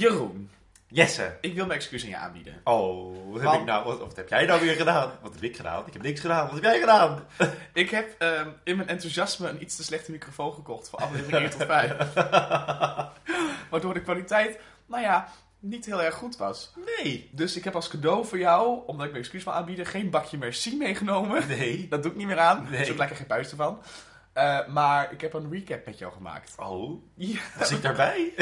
Jeroen, Jesse. ik wil mijn excuus aan je aanbieden. Oh, wat heb, ik nou, wat, wat heb jij nou weer gedaan? Wat heb ik gedaan? Ik heb niks gedaan. Wat heb jij gedaan? Ik heb ehm, in mijn enthousiasme een iets te slechte microfoon gekocht voor aflevering 1 tot 5. Waardoor de kwaliteit, nou ja, niet heel erg goed was. Nee. Dus ik heb als cadeau voor jou, omdat ik mijn excuus wil aanbieden, geen bakje merci meegenomen. Nee. Dat doe ik niet meer aan. Nee. Er ook lekker geen puist ervan. Eh, maar ik heb een recap met jou gemaakt. Oh, Ja, was ik daarbij?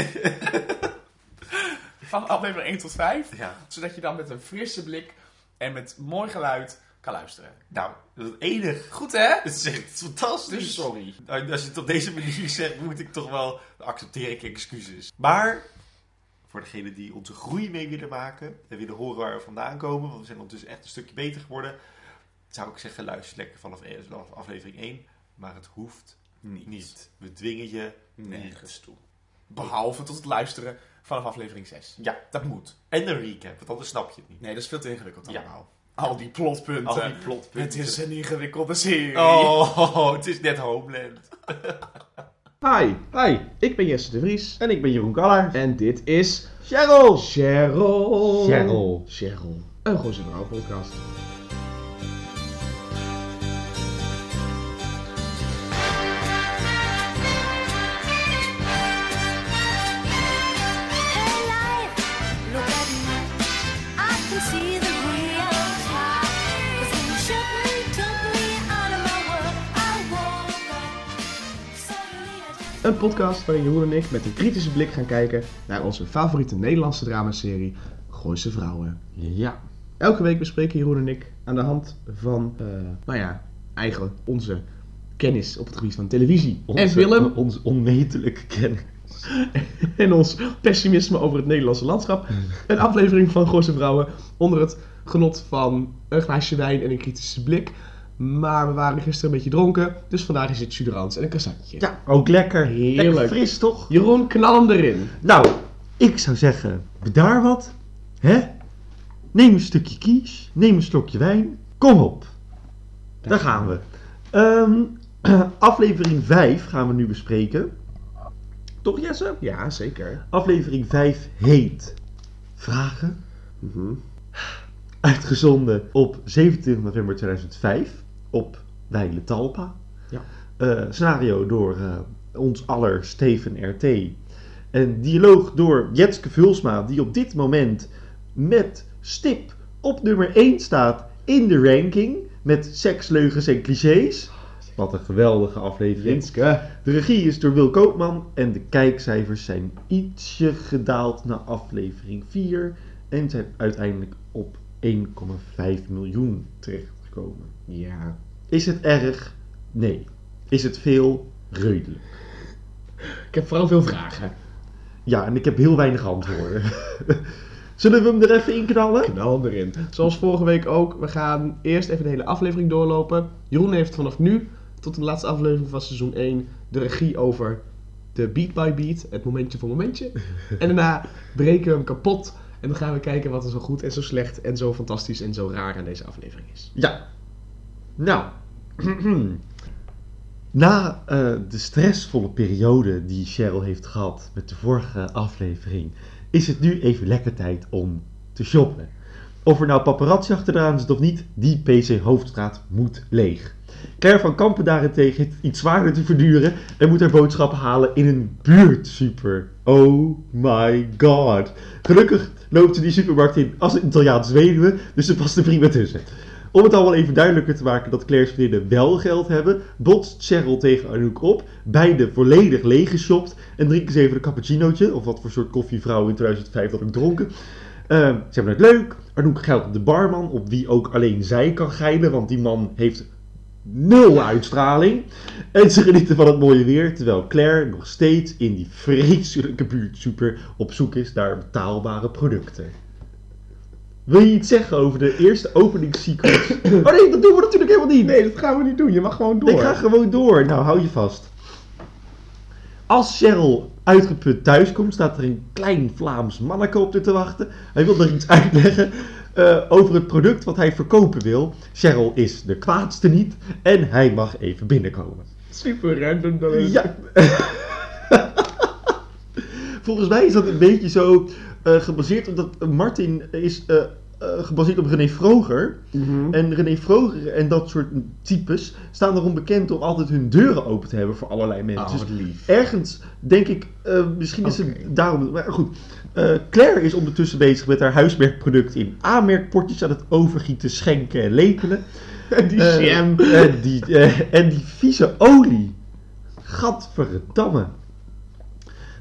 van aflevering 1 tot 5. ja. Zodat je dan met een frisse blik en met mooi geluid kan luisteren. Nou, dat is het enige. Goed hè? Het is echt fantastisch. Dus sorry. Nou, Als je het op deze manier zegt, moet ik toch wel accepteer ik excuses. Maar voor degenen die onze groei mee willen maken en willen horen waar we vandaan komen, want we zijn ondertussen echt een stukje beter geworden, zou ik zeggen luister lekker vanaf, vanaf aflevering 1. Maar het hoeft Niet. niet. We dwingen je Nergens toe. Behalve tot het luisteren vanaf aflevering 6. Ja, Dat moet. en een recap, want anders snap je het niet. Nee, dat is veel te ingewikkeld Ja. allemaal. Al die plotpunten. Al die plotpunten. Het is een ingewikkelde serie. Oh, het is net Homeland. Hi, hi, ik ben Jesse de Vries En ik ben Jeroen Kallaert. en dit is Cheryl! Cheryl. Cheryl. Cheryl. Een Goze Vrouw podcast. Een podcast waarin Jeroen en ik met een kritische blik gaan kijken naar onze favoriete Nederlandse dramaserie Gooise Vrouwen. Ja. Elke week bespreken Jeroen en ik aan de hand van, eh, nou ja, eigenlijk onze kennis op het gebied van televisie en film Onze onmetelijke kennis. en ons pessimisme over het Nederlandse landschap. Een aflevering van Gooise Vrouwen onder het genot van een glaasje wijn en een kritische blik. Maar we waren gisteren een beetje dronken, dus vandaag is het chuderans en een cassatje. Ja, ook lekker. Heerlijk. Lekker fris, toch? Jeroen, knal hem erin. Nou, ik zou zeggen, bedaar wat. Hè? Neem een stukje kies. Neem een slokje wijn. Kom op. Daar gaan we. Ehm, aflevering 5 gaan we nu bespreken. Toch Jesse? Ja, zeker. Aflevering 5 heet Vragen. Mhm. Uitgezonden op 27 november 2005 op Weile Talpa. Ja. Eh, scenario door eh, ons aller Steven RT. En dialoog door Jetske Vulsma, die op dit moment met stip op nummer 1 staat in de ranking. Met seks, leugens en clichés. Wat een geweldige aflevering. Jenske. De regie is door Wil Koopman en de kijkcijfers zijn ietsje gedaald naar aflevering 4 en zijn uiteindelijk op 1,5 miljoen Ja. Is het erg? Nee. Is het veel? Redelijk. Ik heb vooral veel vragen. Ja, en ik heb heel weinig antwoorden. Zullen we hem er even in knallen? Knal hem erin. Zoals vorige week ook, we gaan eerst even de hele aflevering doorlopen. Jeroen heeft vanaf nu tot de laatste aflevering van seizoen 1 de regie over de beat by beat, het momentje voor momentje. En daarna breken we hem kapot en dan gaan we kijken wat er zo goed en zo slecht en zo fantastisch en zo raar aan deze aflevering is. Ja. Nou. Na eh, de stressvolle periode die Cheryl heeft gehad met de vorige aflevering, is het nu even lekker tijd om te shoppen. Of er nou paparazzi achteraan zit of niet, die PC Hoofdstraat moet leeg. Claire van Kampen daarentegen heeft iets zwaarder te verduren en moet haar boodschappen halen in een buurtsuper. Oh my god. Gelukkig loopt die supermarkt in als een Italiaans weduwe, dus ze past er prima tussen. Om het allemaal even duidelijker te maken dat Claire's vriendinnen wel geld hebben, botst Cheryl tegen Anouk op. Beide volledig leeggeshopt en drinken ze even een cappuccinootje, of wat voor soort koffievrouw in 2005 dat ik dronken. Ehm, ze hebben het leuk. Anouk geldt op de barman, op wie ook alleen zij kan geilen, want die man heeft nul uitstraling. En ze genieten van het mooie weer, terwijl Claire nog steeds in die vreselijke buurtsuper op zoek is naar betaalbare producten. Wil je iets zeggen over de eerste openingssequence? Oh nee, dat doen we natuurlijk helemaal niet. Nee, dat gaan we niet doen. Je mag gewoon door. Ik ga gewoon door. Nou, hou je vast. Als Cheryl uitgeput thuiskomt, staat er een klein Vlaams manneke op te wachten. Hij wil er iets uitleggen eh, over het product wat hij verkopen wil. Cheryl is de kwaadste niet en hij mag even binnenkomen. Super random. Dat is... Ja. volgens mij is dat een beetje zo eh, gebaseerd, omdat Martin is eh, gebaseerd op René Vroger. Mhm. En René Vroger en dat soort types staan erom bekend om altijd hun deuren open te hebben voor allerlei mensen. Oh, Dus ergens denk ik, misschien is het daarom. Maar goed, Eh, Claire is ondertussen bezig met haar huismerkproduct in aanmerkpotjes aan het overgieten, schenken en lepelen. Die Eh, jam. en, die, eh, en die vieze olie. Gadverdamme.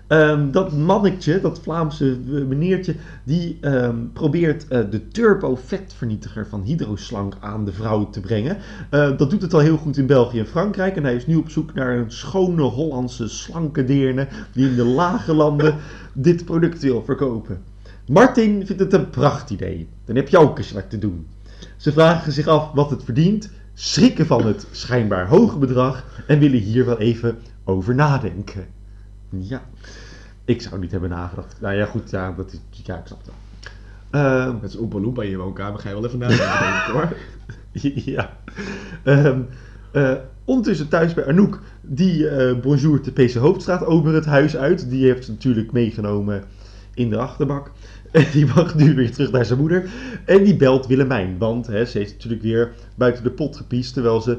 Ehm, dat mannetje, dat Vlaamse eh, meneertje, die ehm, probeert eh, de turbo-vetvernietiger van Hydroslank aan de vrouw te brengen. Eh, dat doet het al heel goed in België en Frankrijk. En hij is nu op zoek naar een schone Hollandse slanke deerne die in de lage landen dit product wil verkopen. Martin vindt het een pracht idee. Dan heb je ook eens wat te doen. Ze vragen zich af wat het verdient, schrikken van het schijnbaar hoge bedrag en willen hier wel even over nadenken. Ja, ik zou niet hebben nagedacht. Nou ja, goed, ja, dat is, ja ik snap het. wel. Ehm, Met Oompa Loompa in je woonkamer ga je wel even nadenken, hoor. ja. Ehm, eh, ondertussen thuis bij Anouk, die eh bonjour de PC Hoofdstraat over het huis uit. Die heeft ze natuurlijk meegenomen in de achterbak. En die mag nu weer terug naar zijn moeder. En die belt Willemijn, want hè, ze heeft natuurlijk weer buiten de pot gepiest. Terwijl ze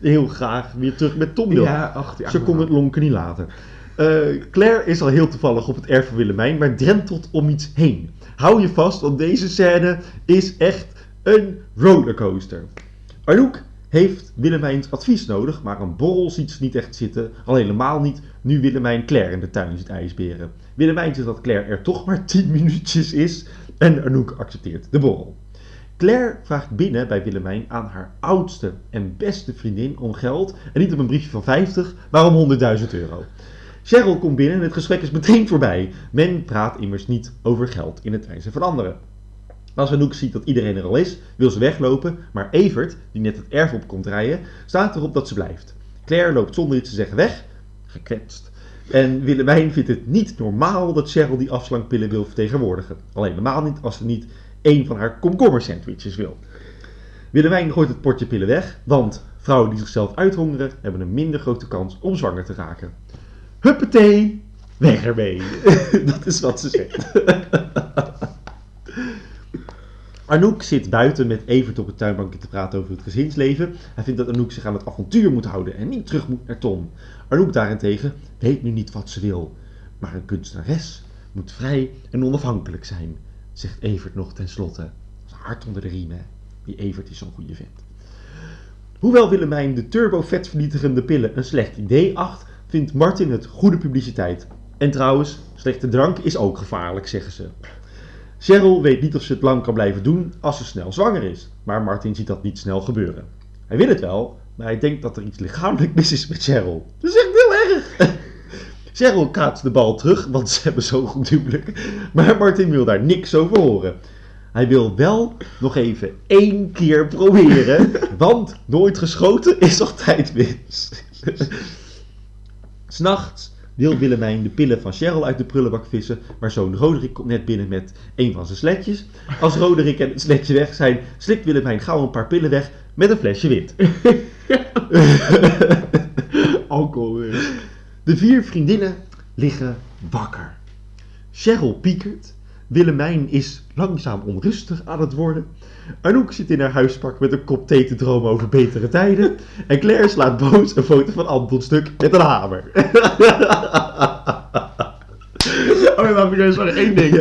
heel graag weer terug met Tom wil. Ja, ach, Ze kon het lonken niet laten. Eh, Claire is al heel toevallig op het erf van Willemijn, maar drentelt om iets heen. Hou je vast, want deze scène is echt een rollercoaster. Anouk heeft Willemijns advies nodig, maar een borrel ziet ze niet echt zitten. Al helemaal niet nu Willemijn Claire in de tuin zit ijsberen. Willemijn zegt dat Claire er toch maar 10 minuutjes is en Anouk accepteert de borrel. Claire vraagt binnen bij Willemijn aan haar oudste en beste vriendin om geld. En niet om een briefje van 50, maar om 100.000 euro. Cheryl komt binnen en het gesprek is meteen voorbij. Men praat immers niet over geld in het wijze van anderen. Als Anouk ziet dat iedereen er al is, wil ze weglopen, maar Evert, die net het erf op komt rijden, staat erop dat ze blijft. Claire loopt zonder iets te zeggen weg, gekwetst. En Willemijn vindt het niet normaal dat Cheryl die afslankpillen wil vertegenwoordigen. Alleen normaal niet als ze niet één van haar komkommer sandwiches wil. Willemijn gooit het potje pillen weg, want vrouwen die zichzelf uithongeren hebben een minder grote kans om zwanger te raken. Huppatee, weg ermee. dat is wat ze zegt. Anouk zit buiten met Evert op het tuinbankje te praten over het gezinsleven. Hij vindt dat Anouk zich aan het avontuur moet houden en niet terug moet naar Tom. Anouk daarentegen weet nu niet wat ze wil. Maar een kunstenares moet vrij en onafhankelijk zijn, zegt Evert nog tenslotte. Hard onder de riem, hè. Die Evert is zo'n goede vent. Hoewel Willemijn de turbo-vetvernietigende pillen een slecht idee acht, vindt Martin het goede publiciteit. En trouwens, slechte drank is ook gevaarlijk, zeggen ze. Cheryl weet niet of ze het lang kan blijven doen als ze snel zwanger is, maar Martin ziet dat niet snel gebeuren. Hij wil het wel, maar hij denkt dat er iets lichamelijk mis is met Cheryl. Dat is echt heel erg! Cheryl kaatst de bal terug, want ze hebben zo goed huwelijk. Maar Martin wil daar niks over horen. Hij wil wel nog even één keer proberen, want nooit geschoten is altijd winst. S'nachts wil Willemijn de pillen van Cheryl uit de prullenbak vissen, maar zoon Roderick komt net binnen met een van zijn sletjes. Als Roderick en het sletje weg zijn, slikt Willemijn gauw een paar pillen weg met een flesje wit. Alcohol weer. De vier vriendinnen liggen wakker. Cheryl piekert. Willemijn is langzaam onrustig aan het worden. Anouk zit in haar huispak met een kop thee te dromen over betere tijden. En Claire slaat boos een foto van Anton stuk met een hamer. Oh ja, maar sorry, één ding.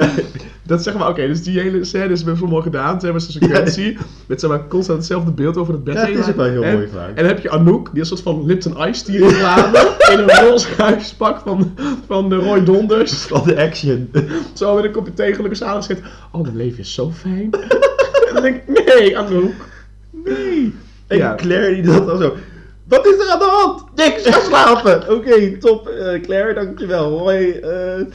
Dat zeg maar, oké, dus die hele scène is best wel mooi gedaan. Ze hebben zo'n sequentie met zeg maar constant hetzelfde beeld over het bed Ja, heen. is ook wel heel En- mooi. En dan heb je Anouk, die een soort van Lipton Ice Tea reclame in een roze huispak van, van de Roy Donders. Van de action. Zo met een kopje thee gelukkig aan zit. Oh, mijn leven is zo fijn. En dan denk ik, nee, Anouk. Nee. En Ja. Claire die dat dan zo. Wat is er aan de hand? Niks, ga slapen. Oké, top. eh, Claire, dankjewel. Hoi. eh.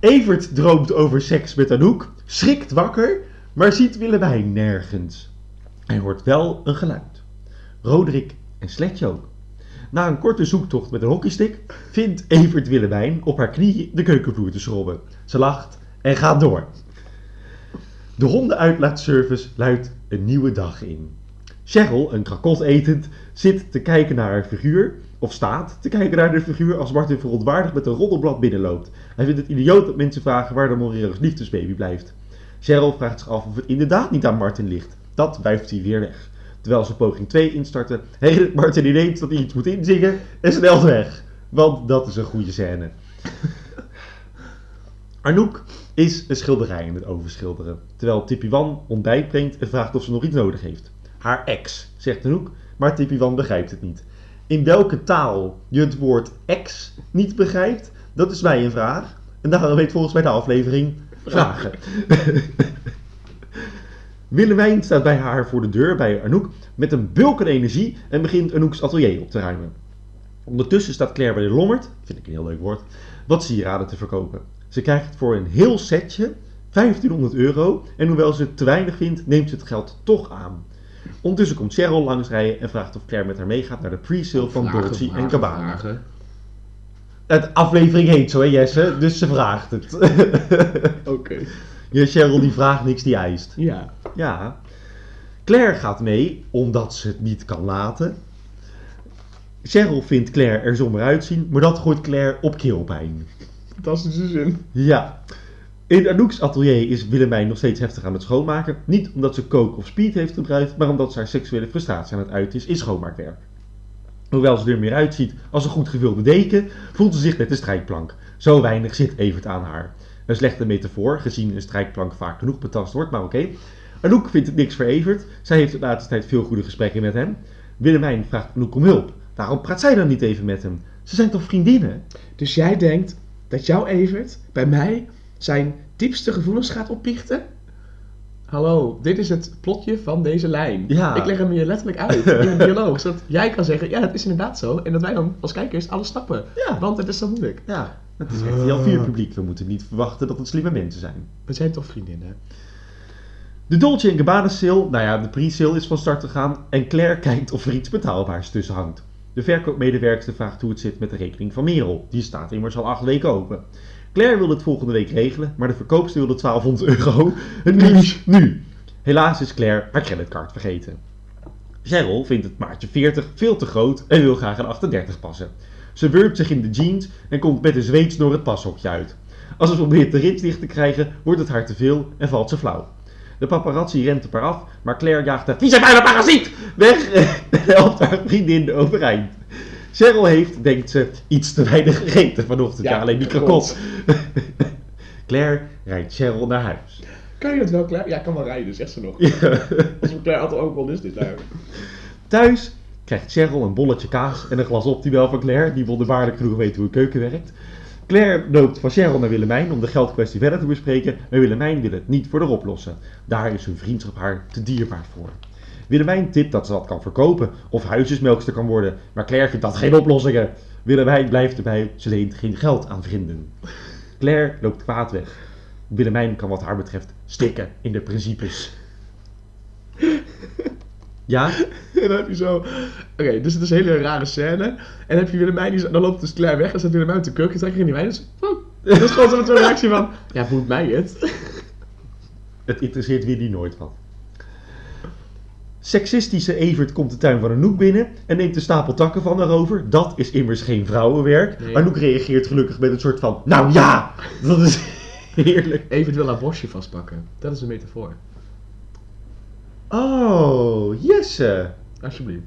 Evert droomt over seks met Anouk, schrikt wakker, maar ziet Willemijn nergens. Hij hoort wel een geluid. Roderick en Sletje ook. Na een korte zoektocht met een hockeystick vindt Evert Willemijn op haar knieën de keukenvloer te schrobben. Ze lacht en gaat door. De hondenuitlaatservice luidt een nieuwe dag in. Cheryl, een krakot etend, zit te kijken naar haar figuur of staat, te kijken naar de figuur als Martin verontwaardigd met een roddelblad binnenloopt. Hij vindt het idioot dat mensen vragen waar de Moreros liefdesbaby blijft. Cheryl vraagt zich af of het inderdaad niet aan Martin ligt. Dat wuift hij weer weg. Terwijl ze poging 2 instarten, herinnert Martin ineens dat hij iets moet inzingen en snelt weg. Want dat is een goede scène. Arnoek is een schilderij aan het overschilderen. Terwijl Tippy Wan ontbijt brengt en vraagt of ze nog iets nodig heeft. Haar ex, zegt Arnoek, maar Tippy Wan begrijpt het niet. In welke taal je het woord ex niet begrijpt, dat is mij een vraag. En daarom weet volgens mij de aflevering vragen. Willemijn staat bij haar voor de deur bij Anouk met een bulk energie en begint Anouk's atelier op te ruimen. Ondertussen staat Claire bij de Lommerd, vind ik een heel leuk woord, wat sieraden te verkopen. Ze krijgt voor een heel setje 1500 euro en hoewel ze het te weinig vindt, neemt ze het geld toch aan. Ondertussen komt Cheryl langsrijden en vraagt of Claire met haar meegaat naar de pre-sale van Dolce en vragen. Het aflevering heet zo hè Jesse, dus ze vraagt het. Oké. Ja, Cheryl die vraagt niks, die eist. Ja. Ja. Claire gaat mee, omdat ze het niet kan laten. Cheryl vindt Claire er zomaar uitzien, maar dat gooit Claire op keelpijn. Fantastische zin. Ja. In Anouk's atelier is Willemijn nog steeds heftig aan het schoonmaken. Niet omdat ze coke of speed heeft gebruikt, maar omdat ze haar seksuele frustratie aan het uiten is in schoonmaakwerk. Hoewel ze er meer uitziet als een goed gevulde deken, voelt ze zich net een strijkplank. Zo weinig zit Evert aan haar. Een slechte metafoor, gezien een strijkplank vaak genoeg betast wordt, maar oké. Anouk vindt het niks voor Evert. Zij heeft de laatste tijd veel goede gesprekken met hem. Willemijn vraagt Anouk om hulp. Waarom praat zij dan niet even met hem? Ze zijn toch vriendinnen? Dus jij denkt dat jouw Evert bij mij zijn diepste gevoelens gaat opbiechten? Hallo, dit is het plotje van deze lijn. Ja. Ik leg hem je letterlijk uit in een dialoog, zodat jij kan zeggen, ja, het is inderdaad zo. En dat wij dan als kijkers alles snappen. Ja. Want het is zo moeilijk. Ja, het is echt heel vier publiek. We moeten niet verwachten dat het slimme mensen zijn. We zijn toch vriendinnen? De Dolce Gabbana sale, nou ja, de pre-sale is van start gegaan en Claire kijkt of er iets betaalbaars tussen hangt. De verkoopmedewerkster vraagt hoe het zit met de rekening van Merel. Die staat immers al acht weken open. Claire wil het volgende week regelen, maar de verkoopster wil de 1200 euro. Het liefst nu. Helaas is Claire haar creditcard vergeten. Cheryl vindt het maatje 40 veel te groot en wil graag een 38 passen. Ze wurpt zich in de jeans en komt met een zweetsnor het pashokje uit. Als ze probeert de rits dicht te krijgen, wordt het haar te veel en valt ze flauw. De paparazzi rent op haar af, maar Claire jaagt haar vieze bijna parasiet weg en helpt haar vriendin overeind. Cheryl heeft, denkt ze, iets te weinig gegeten vanochtend. Ja, Ja, alleen die klopt. kapot. Claire rijdt Cheryl naar huis. Kan je dat wel, Claire? Ja, kan wel rijden, zegt ze nog. Als we Claire altijd ook wel is dit daar. Thuis krijgt Cheryl een bolletje kaas en een glas optimaal van Claire, die wonderbaarlijk genoeg weet hoe een keuken werkt. Claire loopt van Cheryl naar Willemijn om de geldkwestie verder te bespreken, maar Willemijn wil het niet voor haar oplossen. Daar is hun vriendschap haar te dierbaar voor. Willemijn tipt dat ze dat kan verkopen of huisjesmelkster kan worden, maar Claire vindt dat geen oplossingen. Willemijn blijft erbij, ze leent geen geld aan vrienden. Claire loopt kwaad weg. Willemijn kan wat haar betreft stikken in de principes. Ja? En dan heb je zo... Oké, dus het is een hele rare scène. En dan heb je Willemijn, die, dan loopt dus Claire weg en zet Willemijn uit de keuken trekken en die wijn is... Oh. Dat is gewoon zo'n reactie van... Ja, moet mij het? Het interesseert Willy nooit wat. Sexistische Evert komt de tuin van Anouk binnen en neemt een stapel takken van haar over. Dat is immers geen vrouwenwerk. Nee. Anouk reageert gelukkig met een soort van, nou ja, dat is heerlijk. Evert wil haar borstje vastpakken. Dat is een metafoor. Oh, Jesse. Alsjeblieft.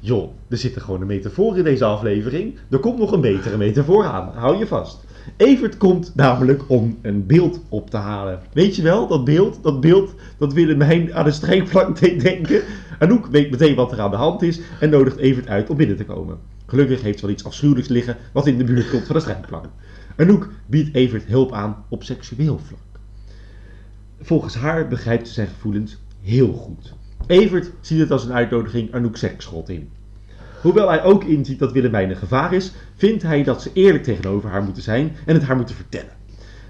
Joh, er zit er gewoon een metafoor in deze aflevering. Er komt nog een betere metafoor aan. Hou je vast. Evert komt namelijk om een beeld op te halen. Weet je wel, dat beeld, dat beeld dat Willemijn aan de strijkplank deed denken. Anouk weet meteen wat er aan de hand is en nodigt Evert uit om binnen te komen. Gelukkig heeft ze wel iets afschuwelijks liggen wat in de buurt komt van de strijkplank. Anouk biedt Evert hulp aan op seksueel vlak. Volgens haar begrijpt ze zijn gevoelens heel goed. Evert ziet het als een uitnodiging Anouk seksschot in. Hoewel hij ook inziet dat Willemijn een gevaar is, vindt hij dat ze eerlijk tegenover haar moeten zijn en het haar moeten vertellen.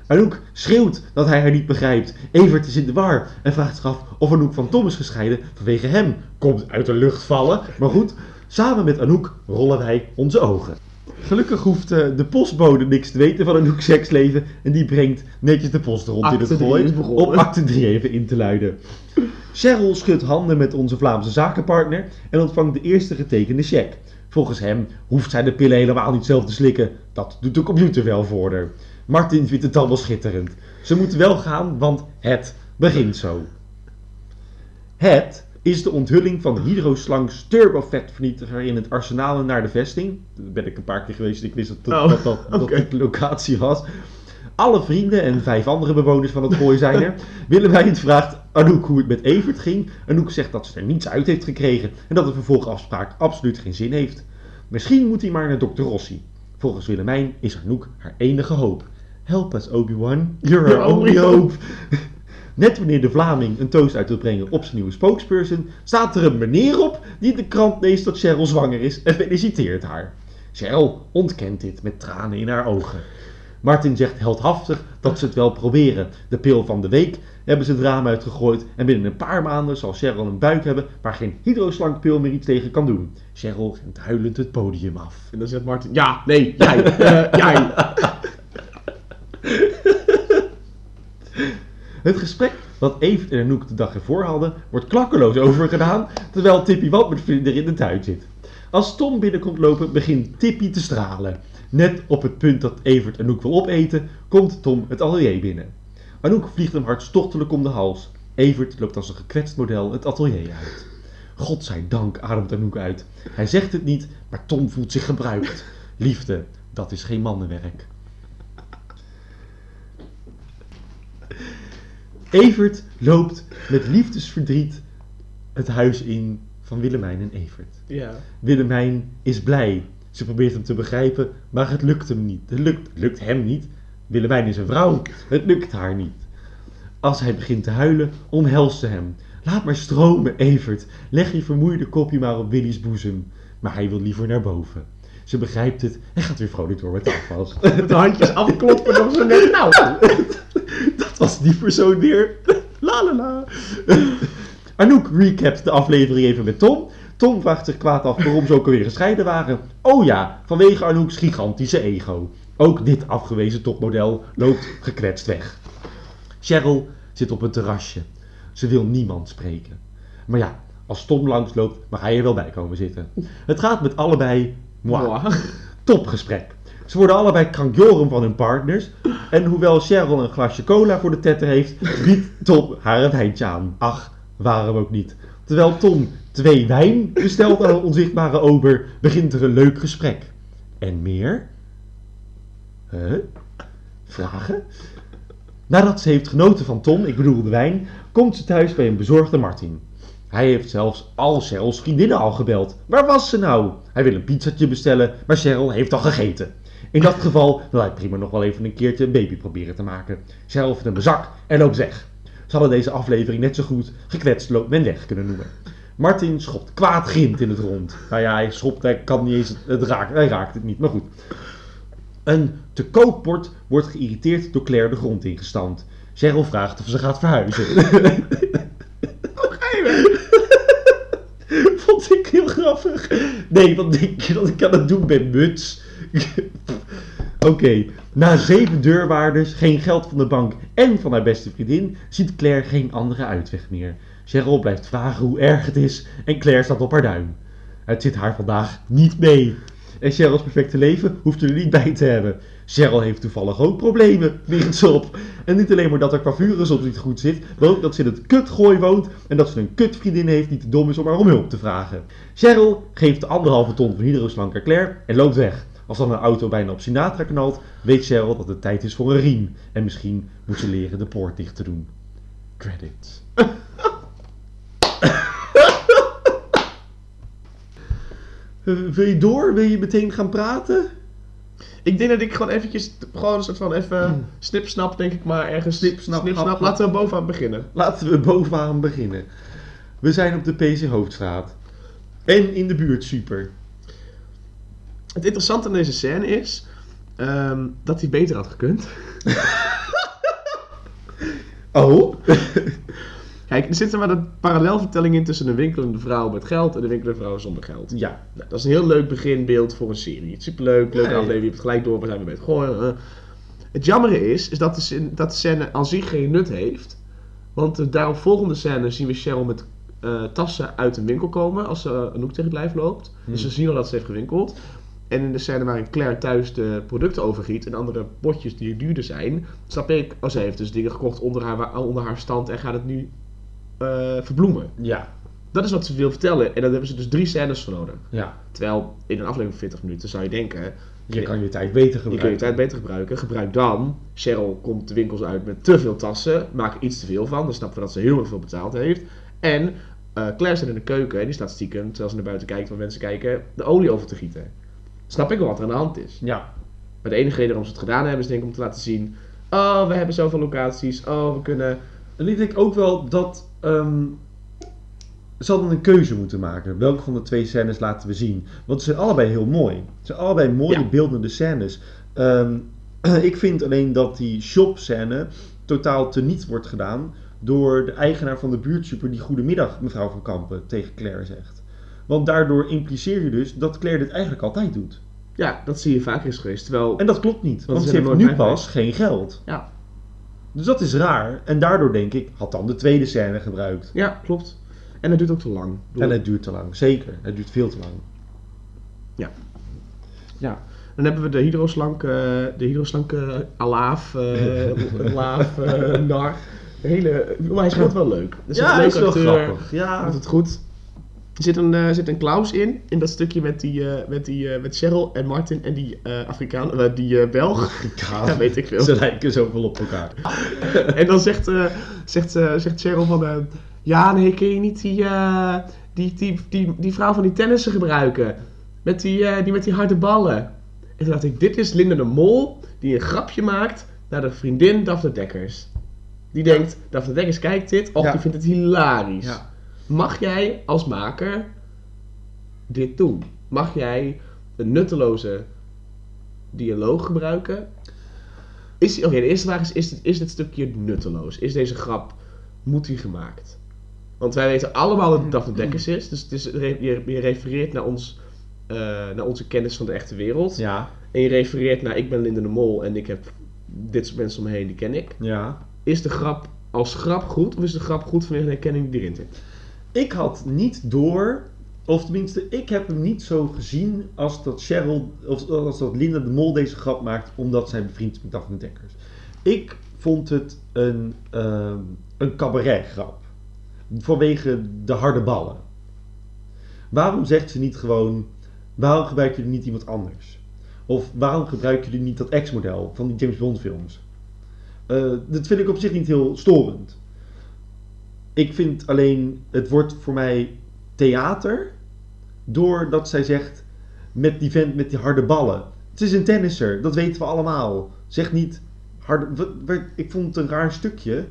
Anouk schreeuwt dat hij haar niet begrijpt. Evert is in de war en vraagt zich af of Anouk van Tom is gescheiden vanwege hem. Komt uit de lucht vallen, maar goed. Samen met Anouk rollen wij onze ogen. Gelukkig hoeft eh, de postbode niks te weten van Anouk's seksleven en die brengt netjes de post rond in het gooi om acte 3 even in te luiden. Cheryl schudt handen met onze Vlaamse zakenpartner en ontvangt de eerste getekende cheque. Volgens hem hoeft zij de pillen helemaal niet zelf te slikken. Dat doet de computer wel voor haar. Martin vindt het allemaal schitterend. Ze moeten wel gaan, want het begint zo. Het is de onthulling van Hydroslangs turbovetvernietiger in het arsenaal en naar de vesting. Daar ben ik een paar keer geweest, ik wist dat dat, Oh, dat, dat, de locatie was. Alle vrienden en vijf andere bewoners van het gooi zijn er. Willemijn vraagt Anouk hoe het met Evert ging. Anouk zegt dat ze er niets uit heeft gekregen en dat de vervolgafspraak absoluut geen zin heeft. Misschien moet hij maar naar dokter Rossi. Volgens Willemijn is Anouk haar enige hoop. Help us, Obi-Wan. You're our only hope. Net wanneer de Vlaming een toast uit wil brengen op zijn nieuwe spokesperson, staat er een meneer op die in de krant leest dat Cheryl zwanger is en feliciteert haar. Cheryl ontkent dit met tranen in haar ogen. Martin zegt heldhaftig dat ze het wel proberen. De pil van de week hebben ze het raam uitgegooid en binnen een paar maanden zal Cheryl een buik hebben waar geen hydroslankpil meer iets tegen kan doen. Cheryl rent huilend het podium af. En dan zegt Martin, ja, nee, jij, eh, jij. Het gesprek wat Evert en Anouk de dag ervoor hadden, wordt klakkeloos overgedaan, terwijl Tippy wat met vlinder in de tuin zit. Als Tom binnenkomt lopen, begint Tippy te stralen. Net op het punt dat Evert Anouk wil opeten, komt Tom het atelier binnen. Anouk vliegt hem hartstochtelijk om de hals. Evert loopt als een gekwetst model het atelier uit. Godzijdank ademt Anouk uit. Hij zegt het niet, maar Tom voelt zich gebruikt. Liefde, dat is geen mannenwerk. Evert loopt met liefdesverdriet het huis in van Willemijn en Evert. Ja. Willemijn is blij. Ze probeert hem te begrijpen, maar het lukt hem niet. Het lukt, lukt hem niet. Willemijn is een vrouw. Het lukt haar niet. Als hij begint te huilen, omhelst ze hem. Laat maar stromen, Evert. Leg je vermoeide kopje maar op Willy's boezem. Maar hij wil liever naar boven. Ze begrijpt het en gaat weer vrolijk door met de afwas. Met de handjes afkloppen zo net. Nou, Dat was die persoon weer. La la la. Anouk recapt de aflevering even met Tom. Tom vraagt zich kwaad af waarom ze ook alweer gescheiden waren. Oh ja, vanwege Anouk's gigantische ego. Ook dit afgewezen topmodel loopt gekwetst weg. Cheryl zit op een terrasje. Ze wil niemand spreken. Maar ja, als Tom langsloopt, mag hij er wel bij komen zitten. Het gaat met allebei moi. Moi. Topgesprek. Ze worden allebei krankjoren van hun partners. En hoewel Cheryl een glasje cola voor de tetter heeft, biedt Tom haar een wijntje aan. Ach, waarom ook niet. Terwijl Tom twee wijn bestelt aan een onzichtbare ober, begint er een leuk gesprek. En meer? Huh? Vragen? Nadat ze heeft genoten van Tom, ik bedoel de wijn, komt ze thuis bij een bezorgde Martin. Hij heeft zelfs al Cheryl's vriendinnen al gebeld. Waar was ze nou? Hij wil een pizzatje bestellen, maar Cheryl heeft al gegeten. In dat geval wil hij prima nog wel even een keertje een baby proberen te maken. Cheryl vindt hem zak en loopt weg. Ze hadden deze aflevering net zo goed gekwetst loopt men weg kunnen noemen. Martin schopt kwaad grind in het rond. Nou ja, hij schopt, hij kan niet eens, het raakt, hij raakt het niet, maar goed. Een te koopbord wordt geïrriteerd door Claire de grond ingestampt. Cheryl vraagt of ze gaat verhuizen. Vond ik heel grappig. Nee, wat denk je dat ik aan het doen ben, muts? Oké, na zeven deurwaarders, geen geld van de bank en van haar beste vriendin, ziet Claire geen andere uitweg meer. Cheryl blijft vragen hoe erg het is en Claire staat op haar duim. Het zit haar vandaag niet mee. En Cheryl's perfecte leven hoeft er niet bij te hebben. Cheryl heeft toevallig ook problemen, ze op. En niet alleen maar dat haar coiffure soms niet goed zit, maar ook dat ze in het kutgooi woont en dat ze een kutvriendin heeft die te dom is om haar om hulp te vragen. Cheryl geeft de anderhalve ton van hydroslank aan Claire en loopt weg. Als dan een auto bijna op Sinatra knalt, weet Cheryl dat het tijd is voor een riem. En misschien moet ze leren de poort dicht te doen. Credits. Eh, Wil je door? Wil je meteen gaan praten? Ik denk dat ik gewoon eventjes, gewoon een soort van even snip-snap, denk ik maar, ergens. Snip-snap, snip-snap. hap, hap. Laten we bovenaan beginnen. Laten we bovenaan beginnen. We zijn op de PC Hoofdstraat. En in de buurt super. Het interessante aan deze scène is ehm, dat hij beter had gekund. Oh? Kijk, er zit er maar een parallelvertelling in tussen een winkelende vrouw met geld en een winkelende vrouw zonder geld. Ja. Nou, dat is een heel leuk beginbeeld voor een serie. Het is superleuk, Ja, ja. aflevering, je hebt het gelijk door, we zijn weer bij het gooien. eh. Het jammere is, is dat de, scène, dat de scène aan zich geen nut heeft. Want de daaropvolgende scène zien we Cheryl met eh, tassen uit een winkel komen als ze een Anouk tegen het lijf loopt. Dus ze zien al dat ze heeft gewinkeld. En in de scène waarin Claire thuis de producten overgiet en andere potjes die duurder zijn, snap ik, oh ze heeft dus dingen gekocht onder haar, onder haar stand en gaat het nu eh, verbloemen. Ja, Dat is wat ze wil vertellen en daar hebben ze dus drie scènes voor nodig. ja. Terwijl in een aflevering van 40 minuten zou je denken, Je kan je tijd beter je gebruiken. kun je tijd beter gebruiken. Gebruik dan. Cheryl komt de winkels uit met te veel tassen. Maak er iets te veel van. Dan snappen we dat ze heel erg veel betaald heeft. En eh, Claire staat in de keuken en die staat stiekem, terwijl ze naar buiten kijkt, waar mensen kijken, de olie over te gieten. Snap ik wel wat er aan de hand is. Ja, Maar de enige reden waarom ze het gedaan hebben is denk ik om te laten zien, oh, we hebben zoveel locaties. Oh, we kunnen... En ik denk ook wel dat ehm, ze hadden een keuze moeten maken. Welke van de twee scènes laten we zien? Want ze zijn allebei heel mooi. Het zijn allebei mooie Ja. beeldende scènes. Ehm, ik vind alleen dat die shop-scène totaal teniet wordt gedaan door de eigenaar van de buurtsuper die goedemiddag mevrouw van Kampen tegen Claire zegt. Want daardoor impliceer je dus dat Claire dit eigenlijk altijd doet. Ja, dat zie je vaker is geweest. Terwijl... En dat klopt niet, want ze ze zijn heeft nooit nu pas geen geld. Ja. Dus dat is raar. En daardoor denk ik, had dan de tweede scène gebruikt. Ja, klopt. En dat duurt ook te lang. Bedoel, En het duurt te lang, zeker. Het duurt veel te lang. Dan hebben we de hydroslank, eh, de hydroslank eh, alaaf, eh laaf, eh, nar. Hele, maar hij speelt wel leuk. Dus ja, een dat is wel acteur, grappig. Ja, Doet het goed. Er zit een, eh, zit een Klaus in, in dat stukje met, die, eh, met, die, eh, met Cheryl en Martin en die Afrikaan, die Belg. Ja, weet ik veel. Ze lijken zoveel op elkaar. en dan zegt, zegt, zegt Cheryl van, ja nee, kun je niet die, die, die, die, die vrouw van die tennissen gebruiken? Met die, die met die harde ballen. En toen dacht ik, dit is Linda de Mol die een grapje maakt naar de vriendin Daphne Dekkers. Die denkt, Daphne Dekkers kijkt dit, of Ja. die vindt het hilarisch. Ja. Mag jij als maker dit doen? Mag jij een nutteloze dialoog gebruiken? Is, Oké, de eerste vraag is, is dit, is dit stukje nutteloos? Is deze grap, moet die gemaakt? Want wij weten allemaal dat het Daphne Dekkers is. Dus het is, je, je refereert naar, ons, eh, naar onze kennis van de echte wereld. Ja, En je refereert naar, ik ben Linda de Mol en ik heb dit soort mensen om me heen, die ken ik. ja. Is de grap als grap goed of is de grap goed vanwege de herkenning die erin zit? Ik had niet door, of tenminste, ik heb hem niet zo gezien als dat Cheryl, of als dat Linda de Mol deze grap maakt omdat zij bevriend is met Daphne Dekkers. Ik vond het een, ehm een cabaretgrap. Vanwege de harde ballen. Waarom zegt ze niet gewoon, waarom gebruiken jullie niet iemand anders? Of waarom gebruiken jullie niet dat ex-model van die James Bond films? Eh, dat vind ik op zich niet heel storend. Ik vind alleen, het wordt voor mij theater. Doordat zij zegt, met die vent met die harde ballen. Het is een tennisser, dat weten we allemaal. Zeg niet, wat- ik vond het een raar stukje.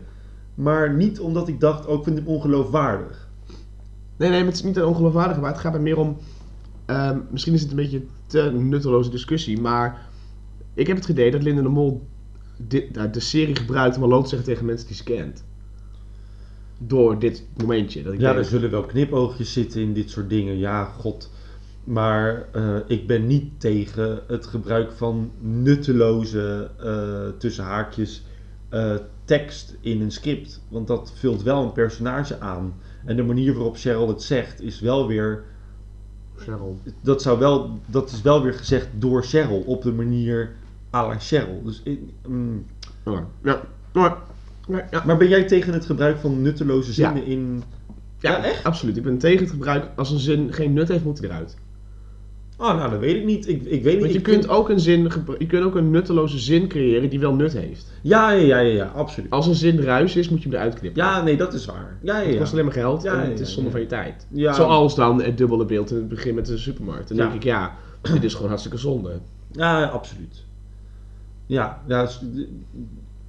Maar niet omdat ik dacht, oh ik vind hem ongeloofwaardig. Nee, nee, het is niet een maar het gaat er meer om... ehm, misschien is het een beetje te nutteloze discussie, maar ik heb het idee dat Linda de Mol nou, de serie gebruikt om hallo te zeggen tegen mensen die ze kent. Door dit momentje. Dat ik Ja, denk, er zullen wel knipoogjes zitten in dit soort dingen. Ja, god. Maar eh, ik ben niet tegen het gebruik van nutteloze, eh, tussen haakjes, eh, tekst in een script. Want dat vult wel een personage aan. En de manier waarop Cheryl het zegt is wel weer... Cheryl. Dat, zou wel, dat is wel weer gezegd door Cheryl op de manier à la Cheryl. Dus, ik- mm. Ja, ja, ja, ja. Maar ben jij tegen het gebruik van nutteloze Ja. zinnen in... Ja, Ja, echt? Absoluut. Ik ben tegen het gebruik. Als een zin geen nut heeft, moet hij eruit. Oh, nou, dat weet ik niet. Ik, ik weet niet. Want je Ik kunt vind- ook een zin, je kunt ook een nutteloze zin creëren die wel nut heeft. Ja, ja, ja, ja, ja, absoluut. Als een zin ruis is, moet je hem eruit knippen. Ja, nee, dat is waar. Ja, ja, Het ja. kost alleen maar geld Ja, en ja, het is zonde ja. van je tijd. Ja. Zoals dan het dubbele beeld in het begin met de supermarkt. Dan Ja. denk ik, ja, dit is gewoon hartstikke zonde. Ja, absoluut. Ja, ja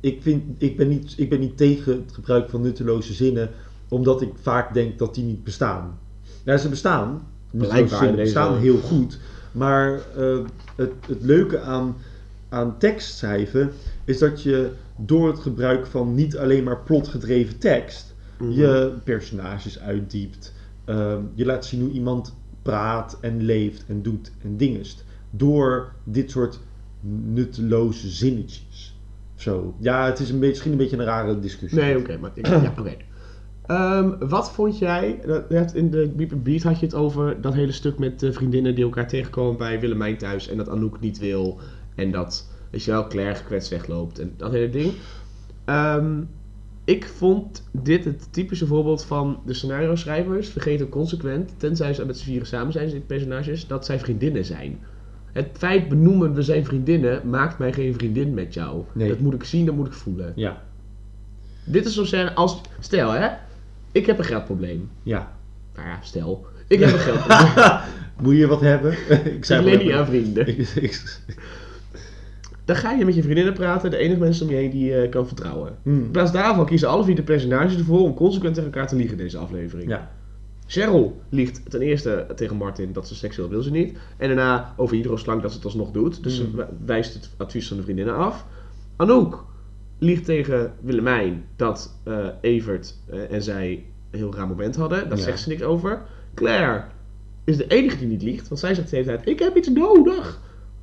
ik, vind, ik, ben niet, ik ben niet tegen het gebruik van nutteloze zinnen, omdat ik vaak denk dat die niet bestaan. Ja, ze bestaan. Nutteloze zinnen bestaan heel goed. Maar eh, het, het leuke aan, aan tekst schrijven is dat je door het gebruik van niet alleen maar plotgedreven tekst, je personages uitdiept. Ehm, je laat zien hoe iemand praat en leeft en doet en dingest. Door dit soort nutteloze zinnetjes. Zo. Ja, het is een beetje, misschien een beetje een rare discussie. Nee, oké, maar ik, ja, oké. Ehm, wat vond jij, in de Beat had je het over dat hele stuk met vriendinnen die elkaar tegenkomen bij Willemijn thuis en dat Anouk niet wil en dat, weet je Claire gekwetst wegloopt en dat hele ding. Ehm, ik vond dit het typische voorbeeld van de scenario schrijvers vergeten consequent, tenzij ze met z'n vieren samen zijn, die personages, dat zij vriendinnen zijn. Het feit benoemen we zijn vriendinnen maakt mij geen vriendin met jou. Nee. Dat moet ik zien, dat moet ik voelen. Ja, Dit is zo'n scène als... Stel hè, ik heb een geldprobleem. ja. Nou ja, stel. Ik heb een geldprobleem. Moet je wat hebben? ik ik zei leen maar- niet aan vrienden. Ik- ik- Dan ga je met je vriendinnen praten, de enige mensen om je heen die je kan vertrouwen. Hmm. In plaats daarvan kiezen alle vier de personages ervoor om consequent tegen elkaar te liegen in deze aflevering. Ja. Cheryl liegt ten eerste tegen Martin dat ze seksueel wil ze niet. En daarna over iedere slang dat ze het alsnog doet. Dus Hmm. ze wijst het advies van de vriendinnen af. Anouk liegt tegen Willemijn dat eh, Evert eh, en zij een heel raar moment hadden. Daar Ja. zegt ze niks over. Claire is de enige die niet liegt. Want zij zegt de hele tijd, ik heb iets nodig.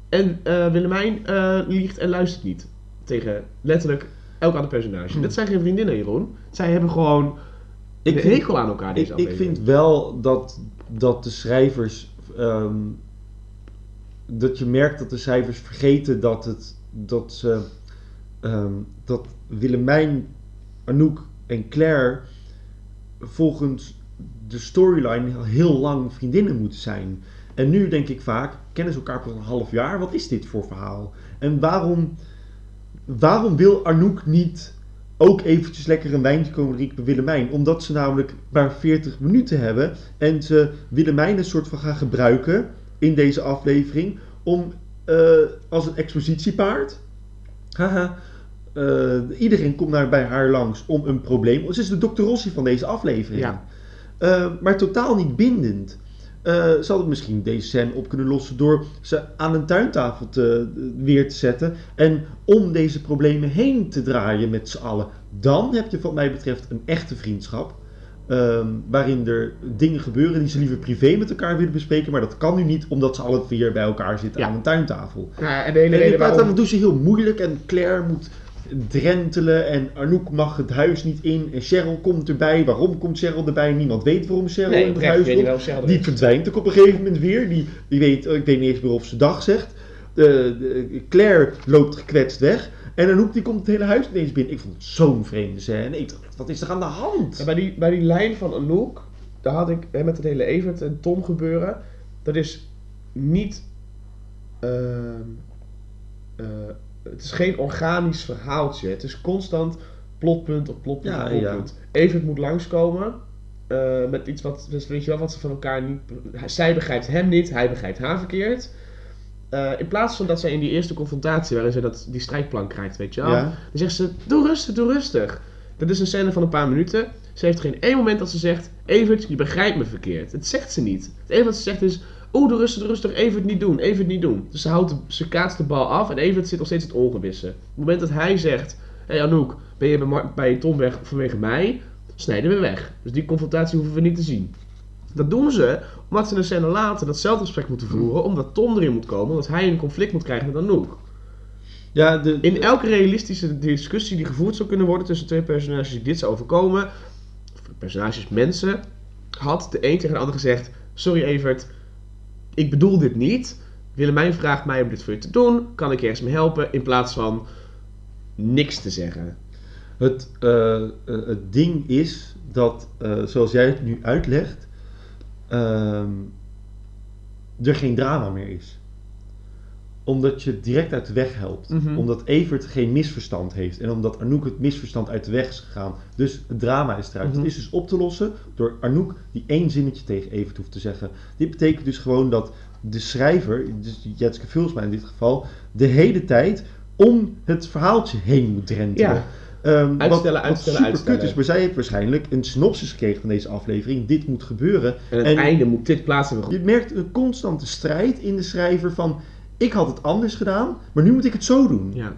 En eh, Willemijn liegt en luistert niet. Tegen letterlijk elk ander personage. Hmm. Dat zijn geen vriendinnen, Jeroen. Zij hebben gewoon Ik vind- aan elkaar deze Ik, ik vind wel dat, dat de schrijvers. ehm, dat je merkt dat de schrijvers vergeten dat het. dat ze. ehm, dat Willemijn, Anouk en Claire. volgens de storyline heel lang vriendinnen moeten zijn. En nu denk ik vaak, kennen ze elkaar pas een half jaar? Wat is dit voor verhaal? En waarom, waarom wil Anouk niet ook eventjes lekker een wijntje komen drinken bij Willemijn? Omdat ze namelijk maar 40 minuten hebben en ze Willemijn een soort van gaan gebruiken in deze aflevering om eh, als een expositiepaard. Haha. eh, iedereen komt naar bij haar langs om een probleem. Ze is de Dr. Rossi van deze aflevering. Ja. Eh, maar totaal niet bindend. Eh, ze hadden misschien deze scène op kunnen lossen door ze aan een tuintafel te, weer te zetten. En om deze problemen heen te draaien met z'n allen. Dan heb je wat mij betreft een echte vriendschap. ehm, waarin er dingen gebeuren die ze liever privé met elkaar willen bespreken. Maar dat kan nu niet omdat ze alle vier bij elkaar zitten Ja. aan een tuintafel. Ja, en de hele En reden waarom... daarvan doen ze heel moeilijk en Claire moet drentelen en Anouk mag het huis niet in en Cheryl komt erbij. Waarom komt Cheryl erbij? Niemand weet waarom Cheryl Nee, in het huis komt. Die verdwijnt ook op een gegeven moment weer. Die, die weet, ik weet niet eens meer of ze dag zegt. De, de- Claire loopt gekwetst weg. En Anouk die komt het hele huis ineens binnen. Ik vond het zo'n vreemde scène. Ik dacht, wat is er aan de hand? Ja, bij, die, bij die lijn van Anouk, daar had ik hè, met het hele Evert en Tom gebeuren. Dat is niet. ehm, eh, het is geen organisch verhaaltje. Het is constant plotpunt op plotpunt Ja, op plotpunt. Evert moet langskomen. eh, met iets wat, dus weet je wel, wat ze van elkaar niet. Zij begrijpt hem niet, hij begrijpt haar verkeerd. Eh, in plaats van dat zij in die eerste confrontatie, waarin ze dat, die strijdplank krijgt, weet je wel. Ja. Dan zegt ze, doe rustig, doe rustig. Dat is een scène van een paar minuten. Ze heeft geen één moment dat ze zegt, Evert, je begrijpt me verkeerd. Het zegt ze niet. Het enige wat ze zegt is, oeh, doe rustig, rustig, Evert niet doen, Evert niet doen. Dus ze, houdt de, ze kaatst de bal af en Evert zit nog steeds in het ongewisse. Op het moment dat hij zegt, hé hey Anouk, ben je bij, Mar- bij Tom weg vanwege mij? Snijden we weg. Dus die confrontatie hoeven we niet te zien. Dat doen ze omdat ze een scène later datzelfde gesprek moeten voeren, omdat Tom erin moet komen, omdat hij een conflict moet krijgen met Anouk. Ja, de, In elke realistische discussie die gevoerd zou kunnen worden tussen twee personages die dit zou overkomen, of personages mensen, had de een tegen de ander gezegd: Sorry Evert, ik bedoel dit niet. Willemijn vraagt mij om dit voor je te doen. Kan ik ergens mee helpen? In plaats van niks te zeggen. Het, eh, eh, het ding is dat, eh, zoals jij het nu uitlegt, ehm, er geen drama meer is. Omdat je het direct uit de weg helpt. Mhm. Omdat Evert geen misverstand heeft. En omdat Anouk het misverstand uit de weg is gegaan. Dus het drama is eruit. Mhm. Het is dus op te lossen door Anouk die één zinnetje tegen Evert hoeft te zeggen. Dit betekent dus gewoon dat de schrijver, dus Jetske Vulsma in dit geval, de hele tijd om het verhaaltje heen moet drentelen. Ja. Ehm, Uitstellen, wat, wat uitstellen, super uitstellen. is, maar zij heeft waarschijnlijk een synopsis gekregen van deze aflevering. Dit moet gebeuren. En het En- einde moet dit plaats hebben. Je merkt een constante strijd in de schrijver van... Ik had het anders gedaan, maar nu moet ik het zo doen. Ja.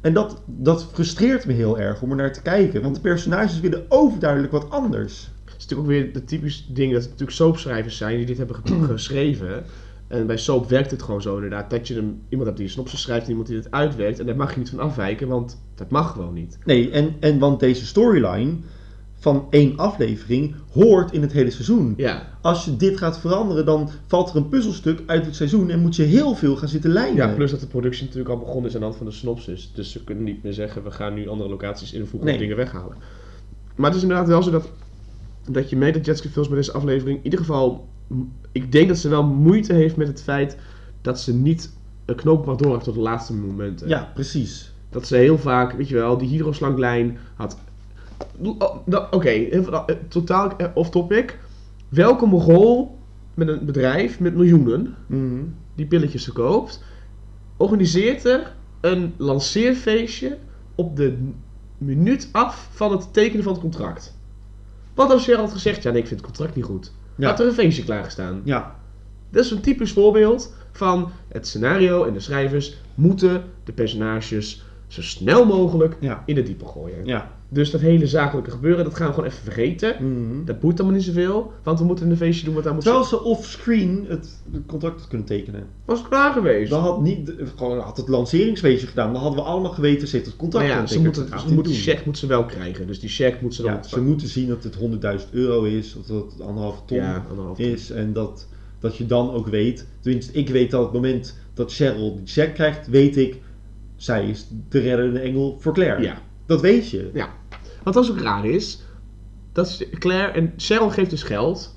En dat, dat frustreert me heel erg om er naar te kijken. Want de personages willen overduidelijk wat anders. Het is natuurlijk ook weer de typisch ding dat het natuurlijk soapschrijvers zijn die dit hebben ge- geschreven. En bij soap werkt het gewoon zo inderdaad. Dat je een, iemand hebt die een synopsis schrijft en iemand die het uitwerkt. En daar mag je niet van afwijken, want dat mag gewoon niet. Nee, en, en want deze storyline van één aflevering hoort in het hele seizoen. Ja. Als je dit gaat veranderen, dan valt er een puzzelstuk uit het seizoen en moet je heel veel gaan zitten lijnen. ja, plus dat de productie natuurlijk al begonnen is aan de hand van de synopsis. Dus ze kunnen niet meer zeggen, we gaan nu andere locaties invoegen Nee. of dingen weghalen. Maar het is inderdaad wel zo dat, dat je mee dat Jessica Films bij deze aflevering... in ieder geval, ik denk dat ze wel moeite heeft met het feit dat ze niet een knoop mag doorhakken tot de laatste momenten. Ja, precies. Dat ze heel vaak, weet je wel, die hydroslanglijn had... Oh, nou, Oké, eh, totaal eh, off-topic. Welke mogol met een bedrijf met miljoenen Mhm. die pilletjes verkoopt, organiseert er een lanceerfeestje op de minuut af van het tekenen van het contract. Wat als Cheryl had gezegd, ja nee, ik vind het contract niet goed. Ja. Had er een feestje klaargestaan. Ja, Dat is een typisch voorbeeld van het scenario en de schrijvers moeten de personages zo snel mogelijk ja, in het diepe gooien. ja. Dus dat hele zakelijke gebeuren, dat gaan we gewoon even vergeten. Mhm. Dat boeit allemaal niet zoveel, want we moeten een feestje doen wat daar moet Terwijl ze offscreen het, contract had kunnen tekenen. Was het klaar geweest? Dan had, niet, gewoon had het lanceringsfeestje gedaan. Dan hadden we allemaal geweten, ze heeft het contract Maar ja, ze moeten, ze moeten, die check moet ze wel krijgen. Dus die check moet ze dan Ja, ze moeten zien dat het 100.000 euro is, of dat het anderhalve ton Ja, anderhalf ton. is. En dat, dat je dan ook weet, tenminste ik weet dat op het moment dat Cheryl die check krijgt, weet ik, zij is de reddende engel voor Claire. Ja. Dat weet je. ja. Wat ook raar is, dat is Claire en Cheryl geeft dus geld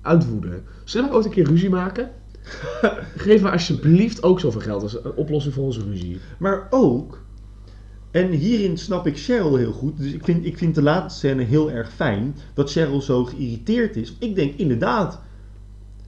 uit woede. Zullen we ooit een keer ruzie maken? Geef me alsjeblieft ook zoveel geld als een oplossing voor onze ruzie. Maar ook, en hierin snap ik Cheryl heel goed, dus ik vind, ik vind de laatste scène heel erg fijn, dat Cheryl zo geïrriteerd is. Ik denk inderdaad,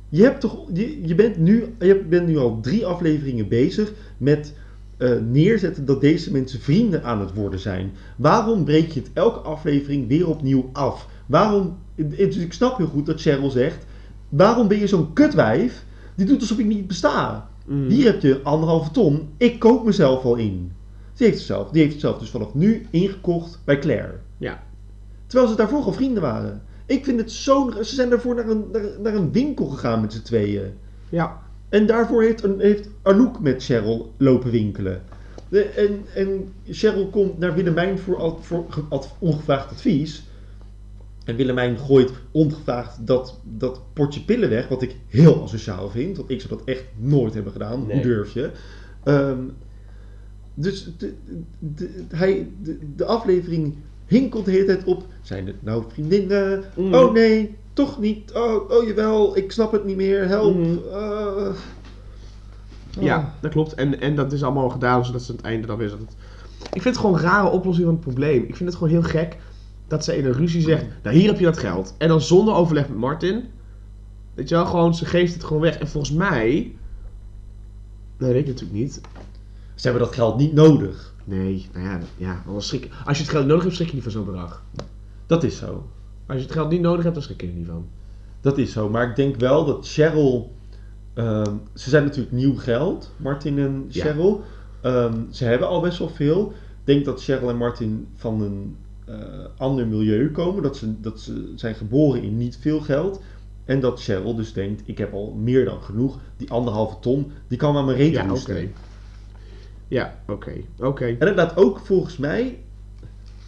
je, hebt toch, je, je, bent, nu, je bent nu al drie afleveringen bezig met eh, neerzetten dat deze mensen vrienden aan het worden zijn. Waarom breek je het elke aflevering weer opnieuw af? Waarom, dus ik snap heel goed dat Cheryl zegt, waarom ben je zo'n kutwijf die doet alsof ik niet besta? Mm. Hier heb je anderhalve ton. Ik koop mezelf al in. Ze heeft zichzelf, die heeft zichzelf dus vanaf nu ingekocht bij Claire. Ja. Terwijl ze daarvoor al vrienden waren. Ik vind het zo... Ze zijn daarvoor naar een, naar, naar een winkel gegaan met z'n tweeën. Ja. En daarvoor heeft, heeft Anouk met Cheryl lopen winkelen. De, en, en Cheryl komt naar Willemijn voor, voor ad- ongevraagd advies. En Willemijn gooit ongevraagd dat, dat potje pillen weg, wat ik heel asociaal vind. Want ik zou dat echt nooit hebben gedaan. Nee. Hoe durf je? Ehm, dus de, de, hij, de, de aflevering hinkelt de hele tijd op. Zijn het nou vriendinnen? Mm. Oh nee, toch niet. Oh, oh jawel, ik snap het niet meer. Help. Mm. Eh. Ja, dat klopt. En, en dat is allemaal gedaan zodat ze aan het einde dan weer... Het... Ik vind het gewoon een rare oplossing van het probleem. Ik vind het gewoon heel gek dat ze in een ruzie zegt... Nou, hier heb je dat geld. En dan zonder overleg met Martin... Weet je wel, gewoon, ze geeft het gewoon weg. En volgens mij... Nee, dat weet ik natuurlijk niet. Ze hebben dat geld niet nodig. Nee, nou ja, ja anders schrik, als je het geld nodig hebt, schrik je niet van zo'n bedrag. Dat is zo. Als je het geld niet nodig hebt, dan schrik je er niet van. Dat is zo. Maar ik denk wel dat Cheryl. ehm, ze zijn natuurlijk nieuw geld, Martin en Ja. Cheryl. Ehm, ze hebben al best wel veel. Ik denk dat Cheryl en Martin van een eh, ander milieu komen. Dat ze, dat ze zijn geboren in niet veel geld. En dat Cheryl dus denkt, ik heb al meer dan genoeg. Die anderhalve ton, die kan aan mijn reet Ja. Ja, oké. Oké. En laat ook volgens mij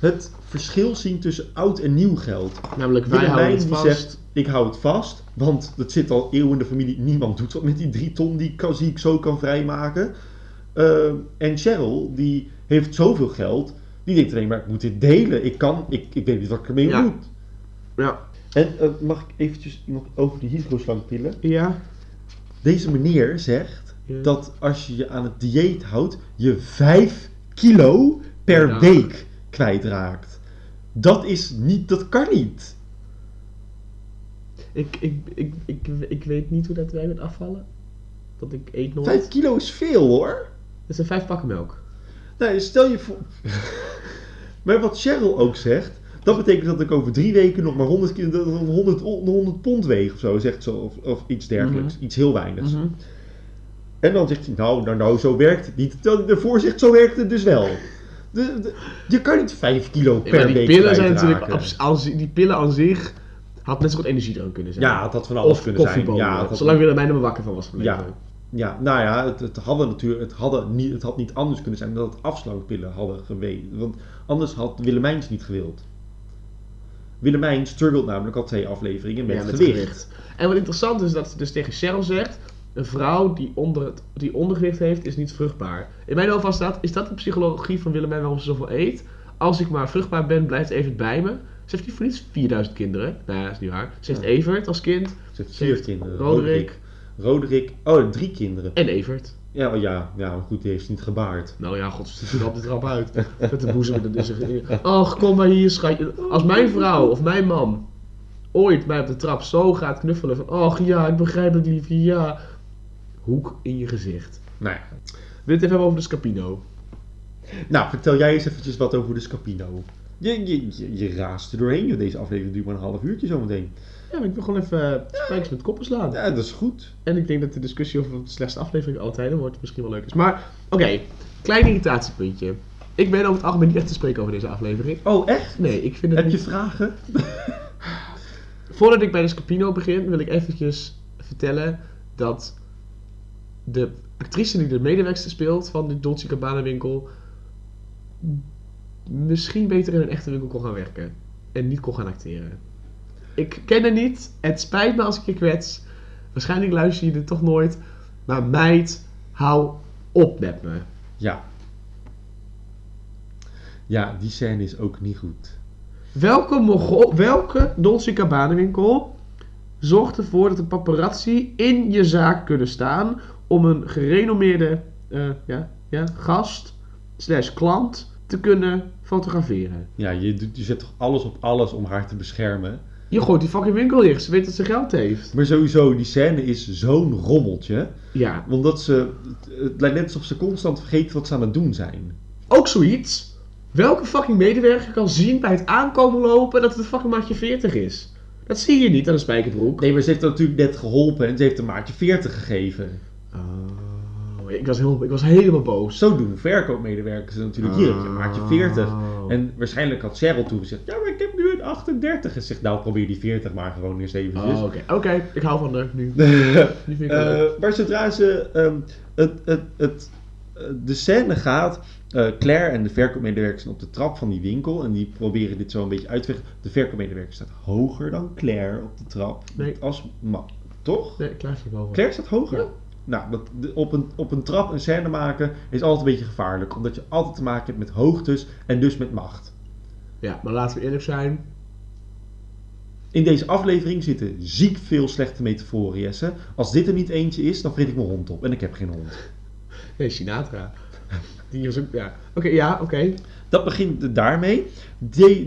het verschil zien tussen oud en nieuw geld. Namelijk, wij houden Willemijn het die vast. zegt, ik hou het vast, want dat zit al eeuwen in de familie. Niemand doet wat met die drie ton die ik, kan, die ik zo kan vrijmaken. Eh, en Cheryl, die heeft zoveel geld, die denkt alleen maar, ik moet dit delen. Ik kan, ik, ik weet niet wat ik ermee Ja. moet. Ja. En eh, mag ik eventjes nog over die hydroslangpillen? Ja. Deze meneer zegt Ja. dat als je je aan het dieet houdt, je 5 kilo per week kwijtraakt. Dat is niet, dat kan niet. Ik, ik, ik, ik, ik weet niet hoe dat wij met afvallen. Dat ik eet nooit. 5 kilo is veel hoor. Dat zijn vijf pakken melk. Nou, stel je voor. maar wat Cheryl ook zegt, dat betekent dat ik over drie weken nog maar 100, kilo, 100, 100 pond weeg of zo, zegt ze. Of, of iets dergelijks. Mhm. Iets heel weinigs. Mhm. En dan zegt hij, nou, nou, nou, zo werkt het niet. Terwijl hij ervoor zegt, zo werkt het dus wel. De, de- je kan niet 5 kilo Ja, per maar die week pillen zijn natuurlijk... Als, die pillen aan zich had net zo goed energiedrank kunnen zijn. Ja, het had van alles of kunnen zijn. Ja, had- Zolang Willemijn er maar wakker van was gebleven. Ja. Ja, nou ja, het, het, hadden natuurlijk, het, hadden niet, het had niet anders kunnen zijn dan dat het afslankpillen hadden geweest. Want anders had Willemijns niet gewild. Willemijn struggelt namelijk al twee afleveringen met, Ja, gewicht. En wat interessant is dat ze dus tegen Cheryl zegt: een vrouw die, onder het, die ondergewicht heeft, is niet vruchtbaar. In mijn hoofd was dat, is dat de psychologie van Willemijn waarom ze zoveel eet? Als ik maar vruchtbaar ben, blijft Evert bij me. Ze heeft niet voor niets 4000 kinderen. Nou ja, dat is niet waar. Ze heeft Ja. Evert als kind Ze heeft vier kinderen. Roderick. Roderick. Oh, drie kinderen. en Evert. Ja, oh ja, ja, maar goed, die heeft niet gebaard. Nou ja, god, ze er op de trap uit. Met de boezem in de zich. Och, kom maar hier, schatje. Als mijn vrouw of mijn man ooit mij op de trap zo gaat knuffelen van... Och ja, ik begrijp het liefje, ja. Hoek in je gezicht. Nou ja. Wil je het even hebben over de Scapino? Nou, vertel jij eens eventjes wat over de Scapino. Je, je, je, je raast er doorheen, joh. Deze aflevering duurt maar een half uurtje zometeen. Ja, maar ik wil gewoon even eh, spijkers met koppen slaan. Ja, dat is goed. En ik denk dat de discussie over de slechtste aflevering altijd wordt misschien wel leuk is. Maar, oké. Klein irritatiepuntje. Ik ben over het algemeen niet echt te spreken over deze aflevering. Oh, echt? Nee, ik vind het Heb je vragen? Voordat ik bij de Scapino begin, wil ik eventjes vertellen dat de actrice die de medewerkster speelt van de Dolce Gabbana winkel misschien beter in een echte winkel kon gaan werken en niet kon gaan acteren. Ik ken haar niet, het spijt me als ik je kwets. Waarschijnlijk luister je dit toch nooit, maar meid, hou op met me. Ja. Ja, die scène is ook niet goed. Welke, Mogol, welke Dolce Gabbana winkel zorgt ervoor dat de paparazzi in je zaak kunnen staan om een gerenommeerde eh, ja, ja, gast slash klant te kunnen fotograferen? Ja, je, je zet toch alles op alles om haar te beschermen. Je gooit die fucking winkel dicht, ze weet dat ze geld heeft. Maar sowieso, die scène is zo'n rommeltje. Ja, Omdat ze, het lijkt net alsof ze constant vergeten wat ze aan het doen zijn. ook zoiets. Welke fucking medewerker kan zien bij het aankomen lopen dat het een fucking maatje 40 is? Dat zie je niet aan een spijkerbroek. Nee, maar ze heeft natuurlijk net geholpen en ze heeft een maatje 40 gegeven. Oh, ik was, heel, ik was helemaal boos. Zo doen verkoopmedewerkers natuurlijk. Hier je een maatje 40. Oh. En waarschijnlijk had Cheryl toen gezegd, ja, maar ik heb nu een 38. En zegt, nou probeer die 40 maar gewoon eens eventjes. Oh, oké. Ik hou van haar nu. Nu vind ik. Eh, maar zodra ze ehm, het, het, het, eh, de scène gaat, eh, Claire en de verkoopmedewerker zijn op de trap van die winkel en die proberen dit zo een beetje uit te leggen. De verkoopmedewerker staat hoger dan Claire op de trap. Nee. Als ma- toch? Nee, klaar voor boven. Claire staat hoger? Ja. Nou, dat, op, een, op een trap een scène maken is altijd een beetje gevaarlijk. Omdat je altijd te maken hebt met hoogtes en dus met macht. Ja, maar laten we eerlijk zijn. In deze aflevering zitten ziek veel slechte metaforen, Jesse. Als dit er niet eentje is, dan vreet ik mijn hond op. En ik heb geen hond. Nee, Sinatra. Die was ook, ja. Oké, ja, oké. Dat begint daarmee.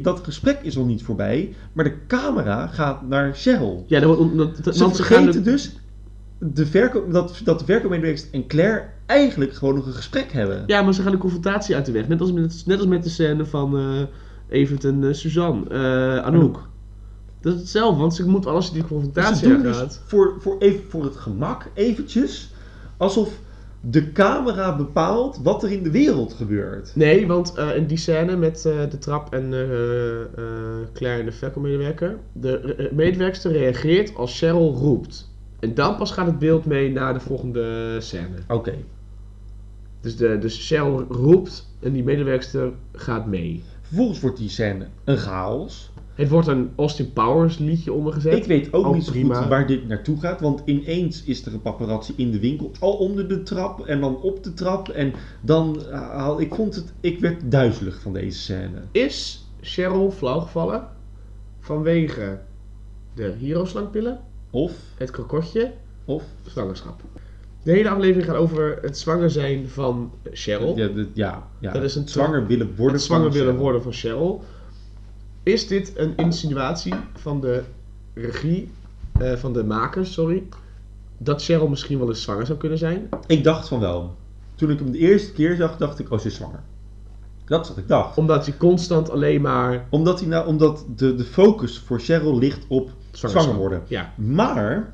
Dat gesprek is nog niet voorbij. Maar de camera gaat naar Cheryl. Ja, dat, dat, dat, Ze ze gaan vergeten de- dus de verkoop, dat, dat de verkoopmedewerkers en Claire eigenlijk gewoon nog een gesprek hebben. Ja, maar ze gaan de confrontatie uit de weg. Net als met, net als met de scène van eh Evert en eh, Suzanne. eh Anouk. Dat is hetzelfde, want ze moeten alles die ze confrontatie doen dus voor, voor, even, voor het gemak eventjes alsof de camera bepaalt wat er in de wereld gebeurt. Nee, want eh, in die scène met de trap en Claire en de verkoopmedewerker. De medewerkster reageert als Cheryl roept. En dan pas gaat het beeld mee naar de volgende scène. Oké. Dus, de, dus Cheryl roept en die medewerkster gaat mee. Vervolgens wordt die scène een chaos. Het wordt een Austin Powers liedje ondergezet. Ik weet ook Oh, niet zo prima. goed waar dit naartoe gaat. Want ineens is er een paparazzi in de winkel. Al onder de trap en dan op de trap. En dan eh, haal ik vond het. Ik werd duizelig van deze scène. Is Cheryl flauwgevallen vanwege de hero-slangpillen, Of, het krokotje, of. zwangerschap? De hele aflevering gaat over het zwanger zijn van Cheryl. Ja, de- ja, ja. Dat is een zwanger willen worden. het zwanger willen Cheryl. worden van Cheryl. Is dit een insinuatie van de regie, eh, van de makers, sorry, dat Cheryl misschien wel eens zwanger zou kunnen zijn? Ik dacht van wel. Toen ik hem de eerste keer zag, dacht ik, oh, ze is zwanger. Dat is wat ik dacht. Omdat hij constant alleen maar Omdat, hij nou, omdat de, de focus voor Cheryl ligt op zwanger worden. Ja, Maar,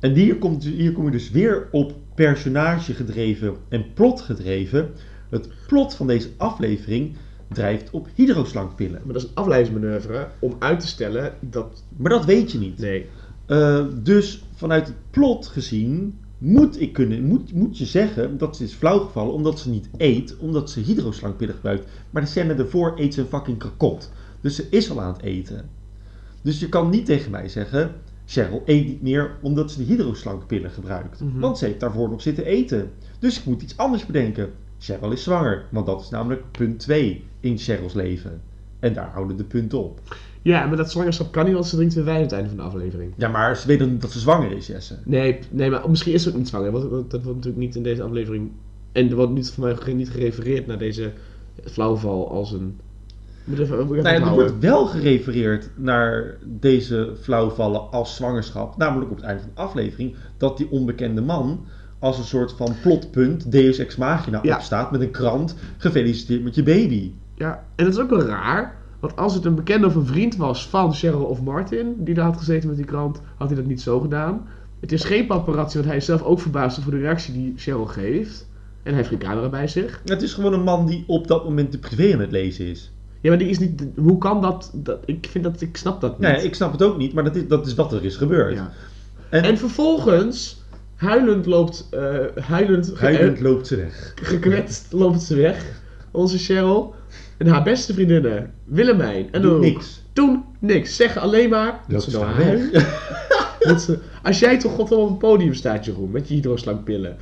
en hier, komt, hier kom je dus weer op personage gedreven en plot gedreven. Het plot van deze aflevering drijft op hydroslangpillen. maar dat is een afleidingsmanoeuvre om uit te stellen dat... Maar dat weet je niet. Nee, Eh, dus vanuit het plot gezien moet, ik kunnen, moet, moet je zeggen dat ze is flauwgevallen omdat ze niet eet, omdat ze hydroslangpillen gebruikt. Maar de scène daarvoor eet ze een fucking krakot. Dus ze is al aan het eten. Dus je kan niet tegen mij zeggen, Cheryl eet niet meer omdat ze de hydroslankpillen gebruikt. Mhm. Want ze heeft daarvoor nog zitten eten. Dus ik moet iets anders bedenken. Cheryl is zwanger, want dat is namelijk punt 2 in Cheryl's leven. En daar houden de punten op. Ja, maar dat zwangerschap kan niet, want ze drinkt weer wijn aan het einde van de aflevering. Ja, maar ze weet dan niet dat ze zwanger is, Jesse. Nee, nee, maar misschien is ze ook niet zwanger. want Dat, wordt natuurlijk niet in deze aflevering. En er wordt niet voor mij niet gerefereerd naar deze flauwval als een. Ik Moet even, ik moet even Nou er wordt wel gerefereerd naar deze flauwvallen als zwangerschap. Namelijk op het einde van de aflevering. Dat die onbekende man als een soort van plotpunt, Deus Ex Machina, Ja. opstaat met een krant. Gefeliciteerd met je baby. Ja, en dat is ook wel raar. Want als het een bekende of een vriend was van Cheryl of Martin, die daar had gezeten met die krant, had hij dat niet zo gedaan. Het is geen paparazzi, want hij is zelf ook verbaasd over de reactie die Cheryl geeft. En hij heeft geen camera bij zich. Het is gewoon een man die op dat moment de privé aan het lezen is. Ja, maar die is niet. Hoe kan dat? dat ik vind dat. Ik snap dat niet. Nee, ik snap het ook niet, maar dat is, dat is wat er is gebeurd. Ja. En, En vervolgens, huilend loopt. eh huilend, loopt ze weg. gekwetst loopt ze weg. Onze Cheryl. En haar beste vriendinnen, Willemijn en Doet niks. doen niks. Zeggen alleen maar. Loopt ze nou weg. Dat ze- als jij toch god op een podium staat, Jeroen, met je hydroslankpillen.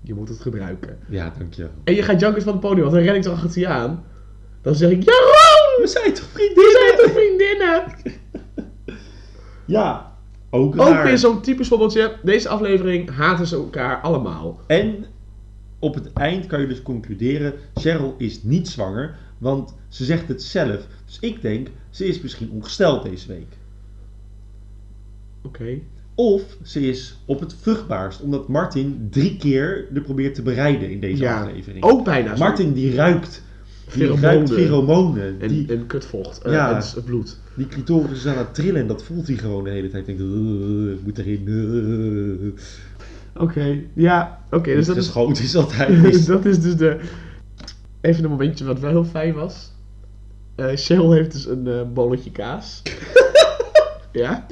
Je moet het gebruiken. Ja, dankjewel. En je gaat jankend van het podium, want dan ren ik toch achter je aan. Dan zeg ik, Jeroen! We zijn toch We vriendinnen? zijn toch vriendinnen? Ja, ook Ook raar. weer zo'n typisch voorbeeldje. Deze aflevering haten ze elkaar allemaal. En op het eind kan je dus concluderen, Cheryl is niet zwanger, want ze zegt het zelf. Dus ik denk, ze is misschien ongesteld deze week. Oké. Of ze is op het vruchtbaarst, omdat Martin drie keer er probeert te bereiden in deze Ja, aflevering. Ook bijna zo. Martin die ruikt, Pheromonen. En, Die, en kutvocht. eh, Ja. en s- bloed. die clitoris is aan het trillen en dat voelt hij gewoon de hele tijd. Denkt, "Uh, ik moet erin. uh." Oké. Ja, oké. dus dat is, Geschoten is altijd dat is dus de... Even een momentje wat wel heel fijn was. Eh Cheryl heeft dus een eh, bolletje kaas. ja.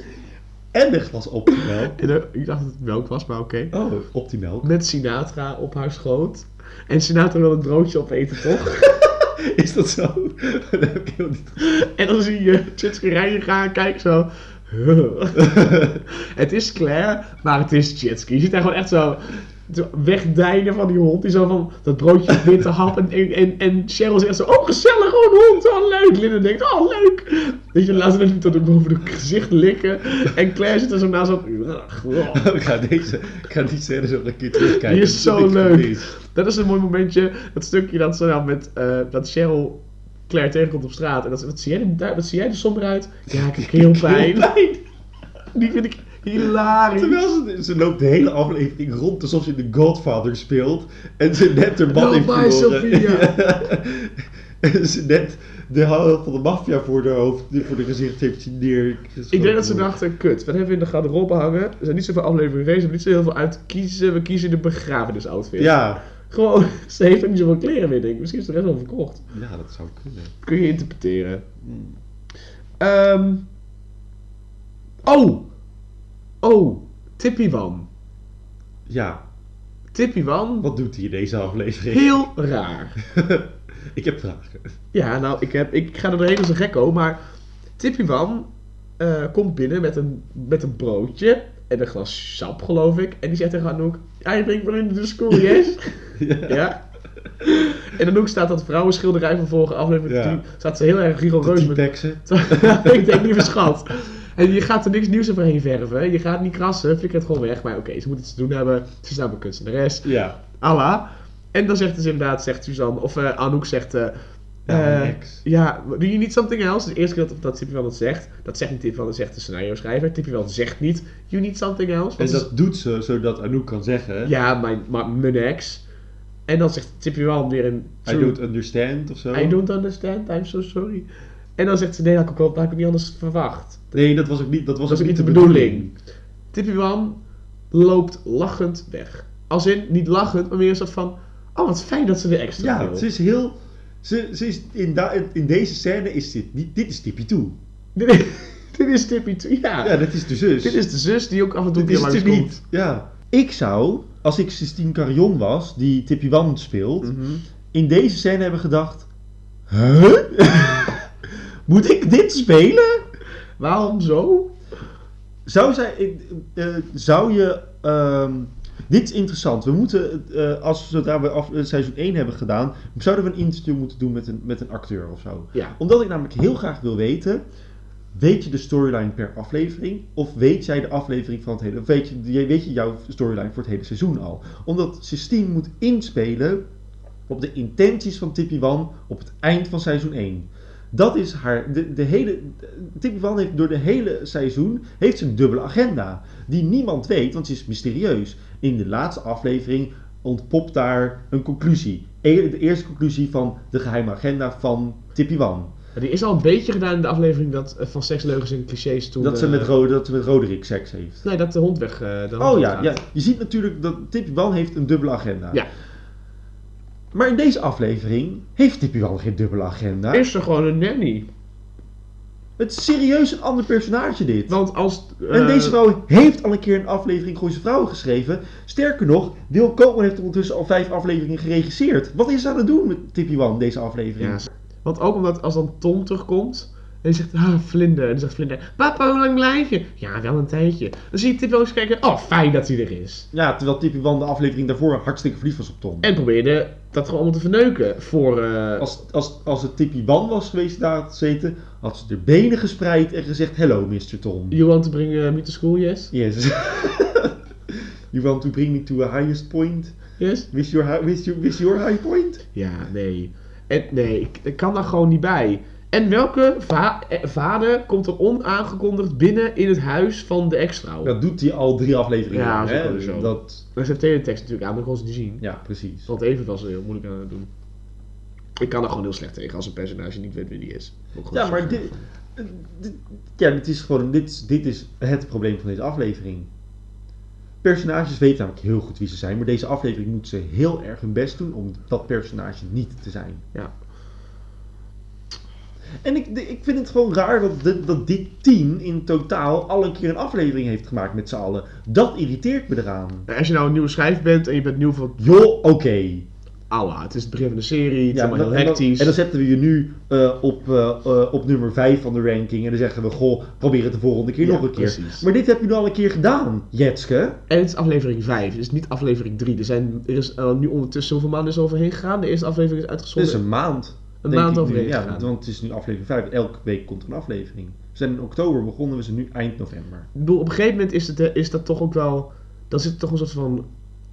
En een glas optimelk. En, eh, ik dacht dat het melk was, maar oké. Oh, optimelk. Met Sinatra op haar schoot. En Sinatra wil het broodje opeten, toch? Is dat zo? dat heb niet En dan zie je Chitske gaan, kijk zo. het is Claire, maar het is Chitske. Je ziet daar gewoon echt zo wegdijnen van die hond. Die zo van dat broodje witte hap. En, en, en, en Cheryl zegt zo, oh gezellig, oh een hond, oh leuk. Linda denkt, oh leuk. Weet je, laat ze natuurlijk tot ook boven de gezicht likken. En Claire zit er zo naast zo... ik, ga deze, ik ga die scène zo een keer terugkijken. Die is zo leuk. Dat is een mooi momentje. Dat stukje dat ze dan met eh, dat Cheryl Claire tegenkomt op straat. En dat ze, wat zie jij er, daar- wat zie jij er somber uit? Ja, ik heb keelpijn. Die vind ik hilarisch. Terwijl ze, ze loopt de hele aflevering rond alsof ze in The Godfather speelt. En ze net haar man heeft verloren. Sophia. en ze net de helft van de maffia voor de hoofd, voor de gezicht heeft neergeschoten. Ik denk dat ze dachten, kut, wat hebben we in de garderobe hangen? Er zijn niet zoveel afleveringen geweest, we hebben niet zo heel veel uit te kiezen. We kiezen de begrafenisoutfit. Ja. Gewoon, ze heeft ook niet zoveel kleren meer, denk ik. Misschien is de rest wel verkocht. ja, dat zou kunnen. Kun je interpreteren. Ehm. oh! Oh! Tippywan. Ja, Tippywan. wat doet hij in deze aflevering? Heel raar. ik heb vragen. Ja, nou, ik, heb, ik ga er doorheen als een gekko, maar Tippywan eh komt binnen met een, met een broodje en een glas sap, geloof ik. En die zegt tegen Anouk, I bring me into the school, yes? ja. En Anouk staat dat vrouwenschilderij van vorige aflevering, Ja. die staat ze heel erg De rigoureus met... Ik denk, lieve schat. En je gaat er niks nieuws overheen verven, je gaat niet krassen, flikker het gewoon weg. Maar oké, ze moet iets te doen hebben, ze is namelijk kunstenares. Ja. Allah. En dan zegt ze inderdaad, zegt Suzanne, of eh, Anouk zegt... eh, Ja, niks. ja, do you need something else? De eerste keer dat, dat Tippy wel het zegt, dat zegt niet Tippy wel, dat zegt de scenario schrijver. Tippy wel zegt niet, you need something else. En dat doet ze zodat Anouk kan zeggen... ja, mijn, mijn, mijn ex. En dan zegt Tippy wel weer een... I don't understand of zo. I don't understand, I'm so sorry. En dan zegt ze, nee, dat had ik ook, dat had ik niet anders verwacht. Nee, dat was ook niet, dat was Dat ook niet de bedoeling. Tippy Wan loopt lachend weg. Als in, niet lachend, maar meer een soort van... Oh, wat fijn dat ze weer extra Ja, wil. ze is heel... Ze, ze is in, da- in deze scène is dit niet... Dit is Tippy toe. Dit is, dit is Tippy toe, ja. Ja, dat is de zus. Dit is de zus die ook af en toe Dit een is keer het langs niet. Ja. Ik zou, als ik Sistine Carillon was, die Tippy Wan speelt, Mhm. in deze scène hebben gedacht... Huh? Moet ik dit spelen? Waarom zo? Zou, zij, eh, zou je... ehm, dit is interessant. We moeten, eh, als zodra we af, seizoen 1 hebben gedaan, zouden we een interview moeten doen met een, met een acteur of zo. Ja. Omdat ik namelijk heel graag wil weten, weet je de storyline per aflevering? Of weet jij de aflevering van het hele, of weet je, weet je jouw storyline voor het hele seizoen al? Omdat Sistine moet inspelen op de intenties van Tippy Wan op het eind van seizoen 1. Dat is haar, de, de hele, Tippy Wan heeft door de hele seizoen, heeft ze een dubbele agenda. Die niemand weet, want ze is mysterieus. In de laatste aflevering ontpopt daar een conclusie. E- De eerste conclusie van de geheime agenda van Tippy Wan. Die is al een beetje gedaan in de aflevering dat, eh, van seksleugens en clichés toen... Dat ze, eh, met Rode, dat ze met Roderick seks heeft. Nee, dat de hond weg... eh, de hond Oh ja, ja, je ziet natuurlijk dat Tippy Wan heeft een dubbele agenda. Ja. Maar in deze aflevering heeft Tippy geen dubbele agenda. Is er gewoon een nanny. Het is serieus een ander personage dit. Want als... En eh, deze vrouw heeft al een keer een aflevering Gooise Vrouwen geschreven. Sterker nog, Wil Koopman heeft ondertussen al vijf afleveringen geregisseerd. Wat is ze aan het doen met Tippy Wan, deze aflevering? Ja, want ook omdat als dan Tom terugkomt... En die zegt, ah, Vlinder. En dan zegt Vlinder, papa, hoe lang blijf je? Ja, wel een tijdje. Dan zie je Tip wel eens kijken, oh, fijn dat hij er is. Ja, terwijl Tippy Wan de aflevering daarvoor hartstikke verliefd was op Tom. En probeerde dat gewoon allemaal te verneuken voor... eh, Als, als, als het Tippy Wan was geweest daar had gezeten, had ze de benen gespreid en gezegd, hello Mr. Tom. You want to bring uh, me to school, yes? Yes. you want to bring me to a highest point? Yes? With your, with your, with your high point? Ja, nee. En, nee, ik, ik kan daar gewoon niet bij. En welke va- eh, vader komt er onaangekondigd binnen in het huis van de ex-vrouw? Dat doet hij al drie afleveringen Ja, dat is hè? zo. Dat, is de teletext natuurlijk aan, ik kon ze niet zien. ja, precies. Want even was er heel moeilijk aan het doen. Ik kan er gewoon heel slecht tegen als een personage niet weet wie die is. Ja, maar dit, dit- ja, dit is gewoon dit, dit is het probleem van deze aflevering. Personages weten namelijk heel goed wie ze zijn, maar deze aflevering moet ze heel erg hun best doen om dat personage niet te zijn. Ja. En ik, ik vind het gewoon raar dat, dat dit team in totaal al een keer een aflevering heeft gemaakt met z'n allen. Dat irriteert me eraan. Als je nou een nieuwe schrijf bent en je bent nieuw van... Joh, oké. Allah, het is het begin van de serie, het is Ja, allemaal en heel dan- en dan- hectisch. En dan zetten we je nu eh, op, eh, eh, op nummer 5 van de ranking. En dan zeggen we, goh, probeer het de volgende keer Ja, nog een keer. precies. Maar dit heb je nu al een keer gedaan, Jetske. En het is aflevering 5, het is niet aflevering 3. Er, zijn, er is nu ondertussen hoeveel maanden is er overheen gegaan? De eerste aflevering is Het uitgezonden. is een maand. Een maand nu. Ja, want het is nu aflevering 5. Elke week komt er een aflevering. We zijn in oktober begonnen, we zijn nu eind november. Ik bedoel, op een gegeven moment is, het, eh, is dat toch ook wel... Dan zit er toch een soort van...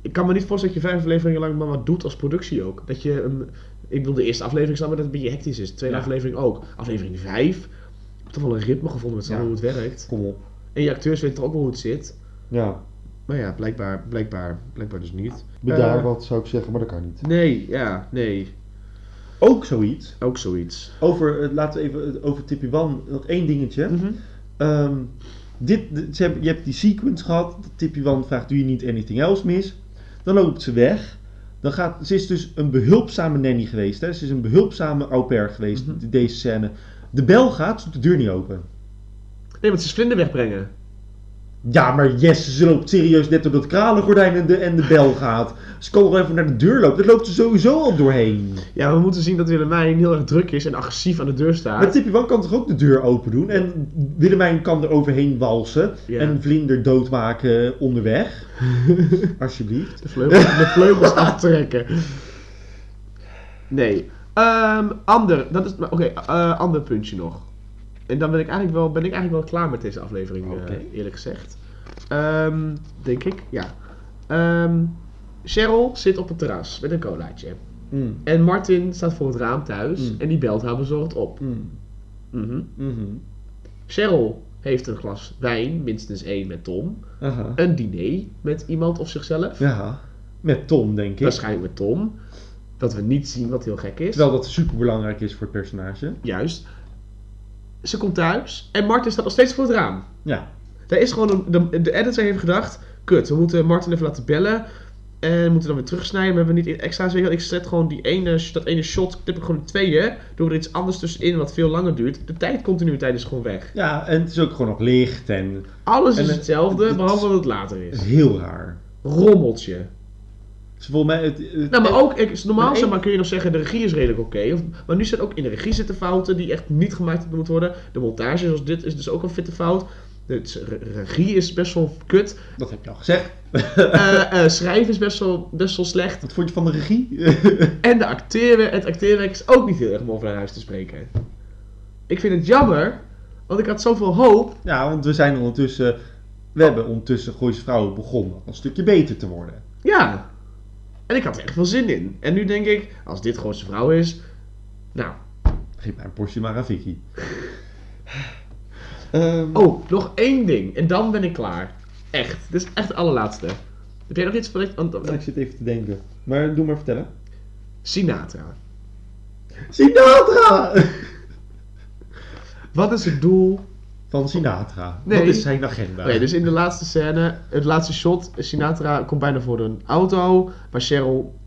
Ik kan me niet voorstellen dat je vijf afleveringen lang maar wat doet als productie ook. Dat je... een- ik bedoel, de eerste aflevering snap ik dat het een beetje hectisch is. De tweede Ja. aflevering ook. Aflevering 5. Ik heb toch wel een ritme gevonden met z'n Ja. allen hoe het werkt. Kom op. En je acteurs weten toch ook wel hoe het zit. Ja, Maar ja, blijkbaar, blijkbaar, blijkbaar dus niet. bedaar Eh, wat zou ik zeggen, maar dat kan niet. Nee, ja, nee. Ook zoiets. Ook zoiets. Over, eh, laten we even eh, over Tippy Wan, nog één dingetje. Mhm. Ehm, dit, dit- ze hebben, je hebt die sequence gehad. Tippy Wan vraagt, doe je niet anything else mis? Dan loopt ze weg. Dan gaat, ze is dus een behulpzame nanny geweest. Hè? Ze is een behulpzame au pair geweest, Mhm. deze scène. De bel gaat, ze doet de deur niet open. Nee, want ze is vlinder wegbrengen. Ja, maar yes, ze loopt serieus net door dat kralengordijn en de, en de bel gaat. Ze kan nog even naar de deur lopen. Daar loopt ze sowieso al doorheen. Ja, we moeten zien dat Willemijn heel erg druk is en agressief aan de deur staat. Maar Tippy Wan kan toch ook de deur open doen? En Willemijn kan er overheen walsen. Ja. En Vlinder doodmaken onderweg. Alsjeblieft. De vleugels, de vleugels aftrekken. Nee. Ehm, ander, dat is, oké, eh, ander puntje nog. En dan ben ik eigenlijk wel, ben ik eigenlijk wel klaar met deze aflevering, eh, eerlijk gezegd. Ehm, denk ik, ja. Ehm, Cheryl zit op het terras met een colaatje. Mm. En Martin staat voor het raam thuis Mm. en die belt haar bezorgd op. Mm. Mhm. Mhm. Cheryl heeft een glas wijn, minstens één met Tom. Aha. Een diner met iemand of zichzelf. Ja. Met Tom, denk ik. Waarschijnlijk met Tom. Dat we niet zien wat heel gek is. Terwijl dat super belangrijk is voor het personage. Juist. Ze komt thuis en Martin staat nog steeds voor het raam. Ja. Daar is gewoon een, de, de editor heeft gedacht: kut, we moeten Martin even laten bellen. En we moeten dan weer terugsnijden. We hebben niet je wat, Ik zet gewoon die ene, dat ene shot, knip ik gewoon in tweeën. Doen we er iets anders tussenin wat veel langer duurt. De tijdcontinuïteit is gewoon weg. Ja, en het is ook gewoon nog licht en Alles En is het- hetzelfde, het- behalve dat het later is heel raar. Rommeltje. Dus volgens mij... Het, het- Nou, maar ook, ik, normaal zeg maar, kun je nog zeggen, de regie is redelijk oké. maar nu zitten ook in de regie zitten fouten die echt niet gemaakt moeten worden. De montage zoals dit is dus ook een fitte fout. De regie is best wel kut. Dat heb je al gezegd. Eh, schrijven is best wel, best wel slecht. Wat vond je van de regie? En de het acteerwerk is ook niet heel erg om over naar huis te spreken. Ik vind het jammer, want ik had zoveel hoop. ja, want we zijn ondertussen... We hebben ondertussen Gooise Vrouwen begonnen een stukje beter te worden. Ja. En ik had er echt veel zin in. En nu denk ik, als dit gewoon zijn vrouw is, nou, Geef mij een portie Vicky. Ehm, Oh, nog één ding. En dan ben ik klaar. Echt. Dit is echt de allerlaatste. Heb jij nog iets van... want- ik zit even te denken. Maar doe maar vertellen. Sinatra. Sinatra! Wat is het doel? Van Sinatra. Nee. Wat is zijn agenda? Oké, dus in de laatste scène, het laatste shot, Sinatra komt bijna voor een auto, maar Cheryl...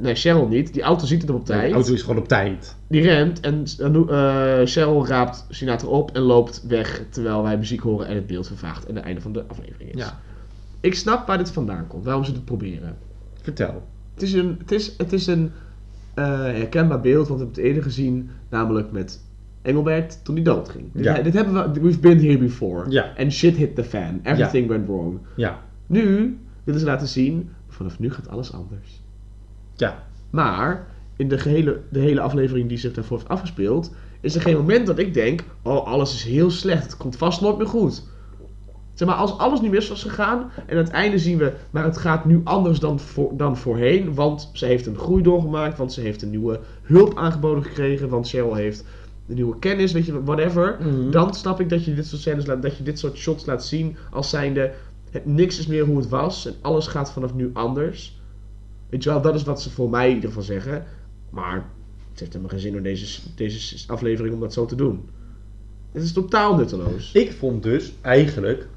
Nee, Cheryl niet. Die auto ziet het op Nee, tijd. de auto is gewoon op tijd. Die remt en eh, Cheryl raapt Sinatra op en loopt weg terwijl wij muziek horen en het beeld vervaagt en het einde van de aflevering is. Ja. Ik snap waar dit vandaan komt, waarom ze dit proberen. Vertel. Het is een, het is, het is een eh, herkenbaar beeld, want we hebben het eerder gezien, namelijk met Engelbert toen hij doodging. Dit, Ja. dit hebben we, we've been here before. Ja. And shit hit the fan. Everything went wrong. Ja. Nu willen ze laten zien, vanaf nu gaat alles anders. Ja. Maar in de, gehele, de hele aflevering die zich daarvoor heeft afgespeeld, is er geen moment dat ik denk: oh, alles is heel slecht, het komt vast nooit meer goed. Zeg maar, als alles nu mis was gegaan en aan het einde zien we, maar het gaat nu anders dan, voor, dan voorheen, want ze heeft een groei doorgemaakt, want ze heeft een nieuwe hulp aangeboden gekregen, want Cheryl heeft een nieuwe kennis, weet je, whatever. Mhm. Dan snap ik dat je dit soort scènes laat, dat je dit soort shots laat zien als zijnde, het, niks is meer hoe het was en alles gaat vanaf nu anders. Weet je wel, dat is wat ze voor mij in ieder geval zeggen. Maar het heeft helemaal geen zin om deze, deze aflevering om dat zo te doen. Het is totaal nutteloos. Ik vond dus eigenlijk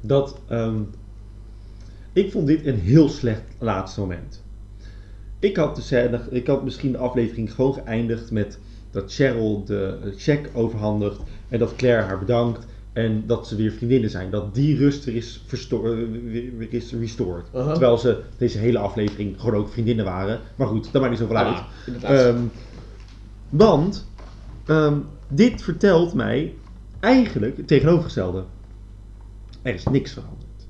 dat. ehm, ik vond dit een heel slecht laatste moment. Ik had, de scène, ik had misschien de aflevering gewoon geëindigd met dat Cheryl de check overhandigt en dat Claire haar bedankt en dat ze weer vriendinnen zijn. Dat die rust er is, weer, is restored. Aha. Terwijl ze deze hele aflevering gewoon ook vriendinnen waren. Maar goed, dat maakt niet zoveel uit. Ja. Ehm, want ehm, dit vertelt mij eigenlijk het tegenovergestelde. Er is niks veranderd.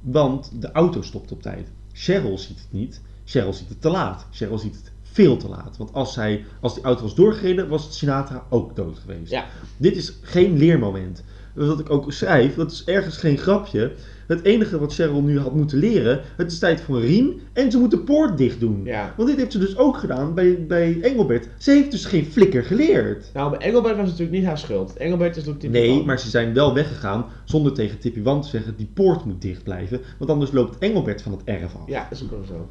Want de auto stopt op tijd. Cheryl ziet het niet. Cheryl ziet het te laat. Cheryl ziet het veel te laat. Want als, hij, als die auto was doorgereden, was Sinatra ook dood geweest. Ja. Dit is geen leermoment. Wat ik ook schrijf, dat is ergens geen grapje. Het enige wat Cheryl nu had moeten leren, het is tijd voor een riem en ze moet de poort dicht doen. Ja. Want dit heeft ze dus ook gedaan bij, bij Engelbert. Ze heeft dus geen flikker geleerd. Nou, bij Engelbert was het natuurlijk niet haar schuld. Engelbert is typisch Nee, maar ze zijn wel weggegaan zonder tegen Tippy Wan te zeggen die poort moet dicht blijven. Want anders loopt Engelbert van het erf af. Ja, dat is ook wel zo.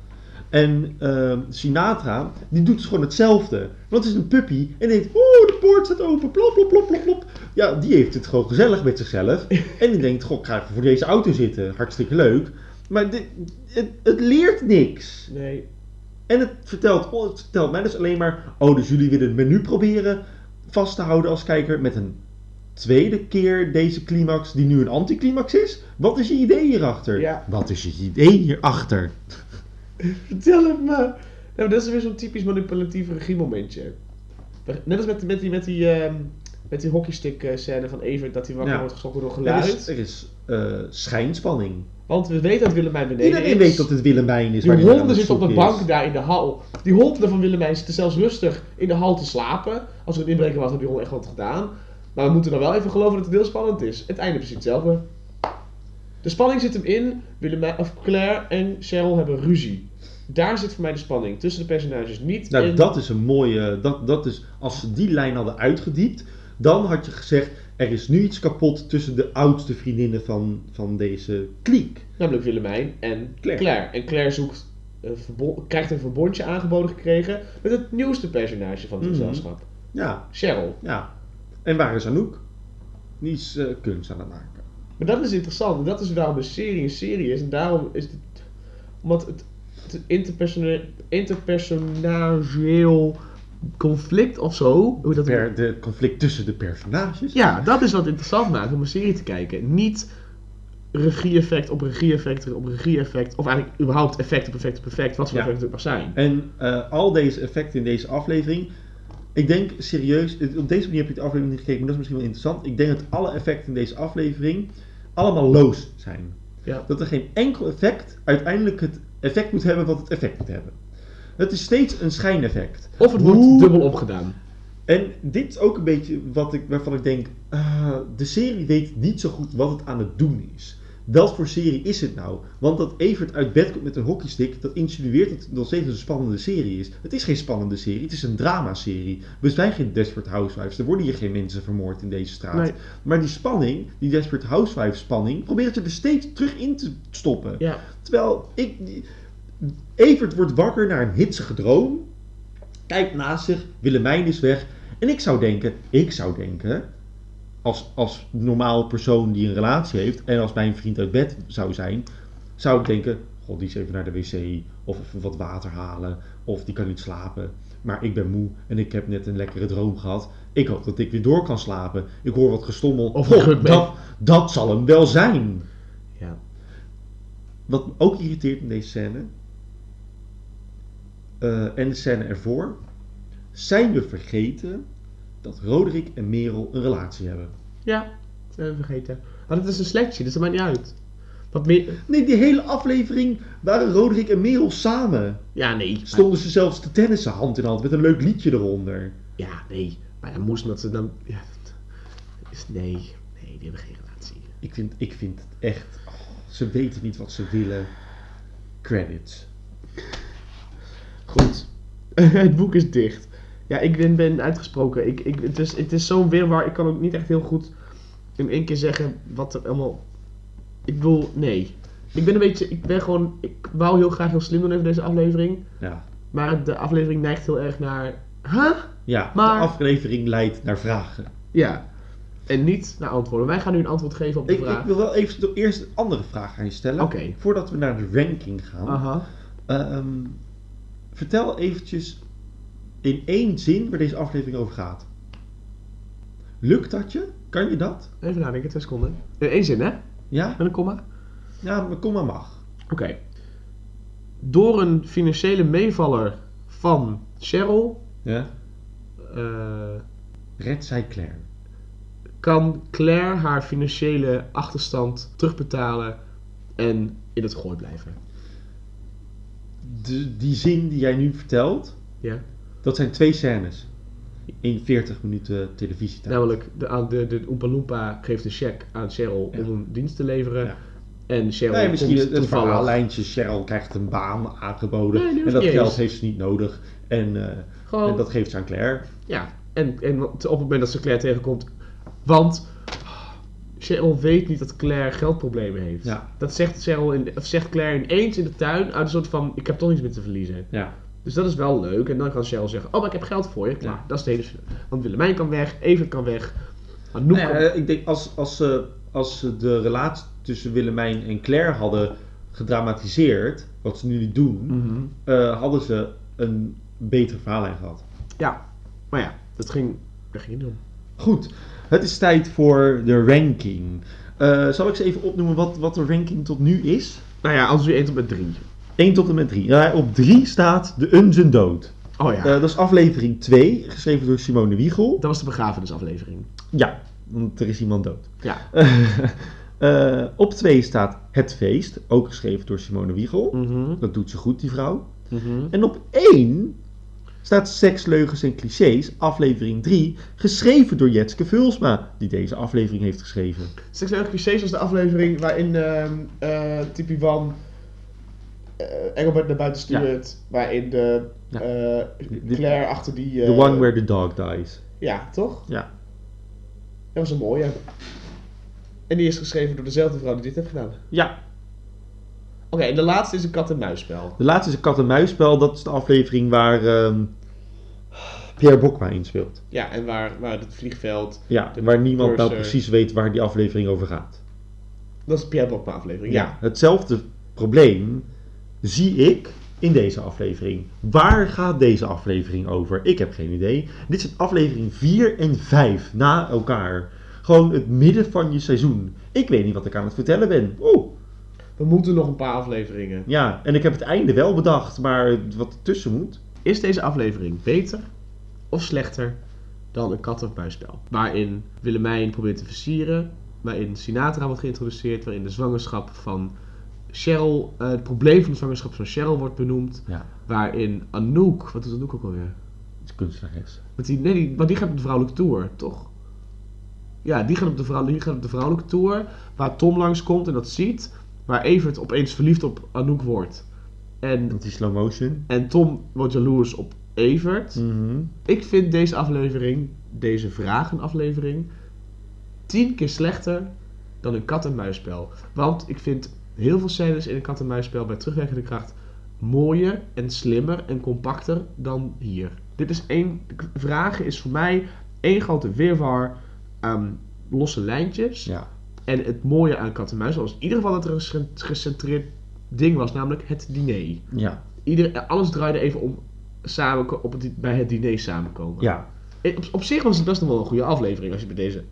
En ehm, Sinatra, die doet dus gewoon hetzelfde. Want het is een puppy en denkt, oeh, de poort staat open, plop, plop, plop, plop, plop. Ja, die heeft het gewoon gezellig met zichzelf. en die denkt, goh, ik ga even voor deze auto zitten, hartstikke leuk. Maar dit, het, het leert niks. Nee. En het vertelt, oh, het vertelt mij dus alleen maar, oh, dus jullie willen het menu proberen vast te houden als kijker met een tweede keer deze climax die nu een anticlimax is? Wat is je idee hierachter? Ja. Wat is je idee hierachter? Vertel het me. Nou, dat is weer zo'n typisch manipulatief regiemomentje. Net als met, met die, met die, ehm, met die hockeystick eh, scène van Evert, dat hij wakker Ja. wordt geschrokken door Er geluid. is, er is eh, schijnspanning. Want we weten dat Willemijn beneden Iedereen is. weet dat het Willemijn is. Die honden zitten op de bank is. daar in de hal. Die honden van Willemijn zitten zelfs rustig in de hal te slapen. Als er een inbreker was, had die hond echt wat gedaan. Maar we moeten dan wel even geloven dat het heel spannend is. Het einde precies hetzelfde. De spanning zit hem in. Willemijn, of Claire en Cheryl hebben ruzie. Daar zit voor mij de spanning. Tussen de personages niet Nou, in. dat is een mooie. Dat, dat is, als ze die lijn hadden uitgediept, dan had je gezegd: er is nu iets kapot tussen de oudste vriendinnen van, van deze kliek. Namelijk Willemijn en Claire. Claire. En Claire zoekt, krijgt een verbondje aangeboden gekregen met het nieuwste personage van het Mhm. gezelschap. Ja, Cheryl. ja. En waar is Anouk? Die is eh, kunst aan het maken. Maar dat is interessant. En dat is waarom een serie een serie is. En daarom is het... Omdat het interpersoneel, interpersonageel conflict of zo... Hoe dat Per, de conflict tussen de personages. Ja, dat is wat interessant maakt om een serie te kijken. Niet regie-effect op regie-effect op regie-effect. Of eigenlijk überhaupt effect op effect op effect. Wat voor Ja. effect het mag zijn. En eh, al deze effecten in deze aflevering. Ik denk serieus, op deze manier heb je de aflevering niet gekeken, maar dat is misschien wel interessant. Ik denk dat alle effecten in deze aflevering allemaal loos zijn. Ja. Dat er geen enkel effect uiteindelijk het effect moet hebben wat het effect moet hebben. Het is steeds een schijneffect. Of het Hoe- wordt dubbel opgedaan. En dit is ook een beetje wat ik, waarvan ik denk, ah, de serie weet niet zo goed wat het aan het doen is. Wat voor serie is het nou? Want dat Evert uit bed komt met een hockeystick, dat insinueert dat het nog steeds een spannende serie is. Het is geen spannende serie, het is een dramaserie. We zijn geen Desperate Housewives, er worden hier geen mensen vermoord in deze straat. Nee. Maar die spanning, die Desperate Housewives spanning, probeert ze er steeds terug in te stoppen. Ja. Terwijl ik. Evert wordt wakker naar een hitsige droom. Kijkt naast zich, Willemijn is weg. En ik zou denken, ik zou denken, als, als normaal persoon die een relatie heeft en als mijn vriend uit bed zou zijn, zou ik denken, god, die is even naar de wc of even wat water halen of die kan niet slapen. Maar ik ben moe en ik heb net een lekkere droom gehad. Ik hoop dat ik weer door kan slapen. Ik hoor wat gestommel. Of God, ruk mee. dat, dat zal hem wel zijn. Ja. Wat me ook irriteert in deze scène, eh, en de scène ervoor, zijn we vergeten dat Roderick en Merel een relatie hebben. Ja. Dat zijn we vergeten. Maar dat is een selectie, dus dat maakt niet uit. Wat meer... Nee, die hele aflevering waren Roderick en Merel samen. Ja, nee. Stonden ze zelfs te tennissen hand in hand met een leuk liedje eronder. Ja, nee. Maar dan moest dat ze dan... Ja, dat is... Nee. Nee, die hebben geen relatie. Ik vind, ik vind het echt, oh, ze weten niet wat ze willen. Credits. Goed. het boek is dicht. Ja, ik ben, ben uitgesproken. Ik, ik, het is, het is zo'n weerwar. Ik kan ook niet echt heel goed in één keer zeggen wat er allemaal... Ik bedoel, nee. Ik ben een beetje... Ik ben gewoon... Ik wou heel graag heel slim doen over deze aflevering. Ja. Maar de aflevering neigt heel erg naar... Huh? Ja, Maar- de aflevering leidt naar vragen. Ja. En niet naar antwoorden. Wij gaan nu een antwoord geven op de Ik, vraag. ik wil wel even eerst een andere vraag aan je stellen. Oké. Voordat we naar de ranking gaan. Aha. Ehm, vertel eventjes in één zin waar deze aflevering over gaat. Lukt dat je? Kan je dat? Even nadenken, twee seconden. In één zin, hè? Ja? Met een komma? Ja, maar kom maar mag. Oké. Door een financiële meevaller van Cheryl Ja? eh, Red zij Claire. kan Claire haar financiële achterstand terugbetalen en in het gooi blijven. De, die zin die jij nu vertelt, Ja? Dat zijn twee scènes. In 40 minuten televisietijd. Namelijk, de, de, de Oompa Loompa geeft een cheque aan Cheryl Ja. om een dienst te leveren. Ja. En Cheryl Nee, misschien komt het, verhaallijntje. Cheryl krijgt een baan aangeboden. Nee, en dat geld eens. heeft ze niet nodig. En, eh, Gewoon, en dat geeft ze aan Claire. Ja, en, en op het moment dat ze Claire tegenkomt... Want Cheryl weet niet dat Claire geldproblemen heeft. Ja. Dat zegt, Cheryl in, of zegt Claire ineens in de tuin uit een soort van... Ik heb toch niets meer te verliezen. Ja. Dus dat is wel leuk. En dan kan Cheryl zeggen... Oh, maar ik heb geld voor je. Klaar. Ja. Dat is het hele... Want Willemijn kan weg. Evert kan weg. Nee, kan... eh, ik denk als, als, ze, als ze de relatie tussen Willemijn en Claire hadden gedramatiseerd, wat ze nu niet doen, Mhm. eh, hadden ze een betere verhaallijn gehad. Ja. Maar ja, dat ging... Dat ging niet om. Goed, het is tijd voor de ranking. Eh, zal ik ze even opnoemen wat, wat de ranking tot nu is? Nou ja, als u 1 tot met 3. 1 tot en met 3. op 3 staat De Unzen Dood. Oh ja. Eh, dat is aflevering 2, geschreven door Simone Wiegel. dat was de begrafenisaflevering. Ja, want er is iemand dood. Ja. Eh, op 2 staat Het Feest, ook geschreven door Simone Wiegel. Mhm. Dat doet ze goed, die vrouw. Mhm. En op 1 staat Seks, Leugens en Clichés, aflevering 3, geschreven door Jetske Vulsma, die deze aflevering heeft geschreven. Seksuele clichés was de aflevering waarin eh Tipi Van Engelbert naar buiten stuurt. Waarin de eh, Claire achter die... eh, The one where the dog dies. Ja, toch? Ja. Dat was een mooie. En die is geschreven door dezelfde vrouw die dit heeft gedaan. Ja, Oké, en de laatste is een kat-en-muisspel. de laatste is een kat-en-muisspel. Dat is de aflevering waar ehm, Pierre Bokma in speelt. Ja, en waar, waar het vliegveld... Ja, waar niemand nou precies weet waar die aflevering over gaat. Dat is de Pierre Bokma aflevering, ja. hetzelfde probleem zie ik in deze aflevering. Waar gaat deze aflevering over? Ik heb geen idee. Dit is aflevering 4 en 5 na elkaar. Gewoon het midden van je seizoen. Ik weet niet wat ik aan het vertellen ben. Oeh. We moeten nog een paar afleveringen. Ja, en ik heb het einde wel bedacht, maar wat ertussen moet. Is deze aflevering beter of slechter dan een kat- of muisspel? Waarin Willemijn probeert te versieren, waarin Sinatra wordt geïntroduceerd, waarin de zwangerschap van Cheryl, eh, het probleem van de zwangerschap van Cheryl wordt benoemd, Ja, waarin Anouk, wat doet Anouk ook alweer? het is kunstenares. Met die, nee, die, maar die gaat op de vrouwelijke tour, toch? Ja, die gaat op de, vrouw, die gaat op de vrouwelijke tour, waar Tom langskomt en dat ziet, waar Evert opeens verliefd op Anouk wordt. En, Met die slow motion. en Tom wordt jaloers op Evert. Mhm. Ik vind deze aflevering, deze vragenaflevering, tien keer slechter dan een kat-en-muisspel. Want ik vind heel veel scènes in een kat-en-muisspel bij terugwerkende kracht mooier en slimmer en compacter dan hier. Dit is één, vragen is voor mij één grote wirwar aan losse lijntjes. Ja. En het mooie aan kat-en-muis was in ieder geval dat er een ge- gecentreerd ding was, namelijk het diner. Ja. Ieder, alles draaide even om samen, op het, bij het diner samenkomen. Ja. Op, op zich was het best nog wel een goede aflevering als je bij deze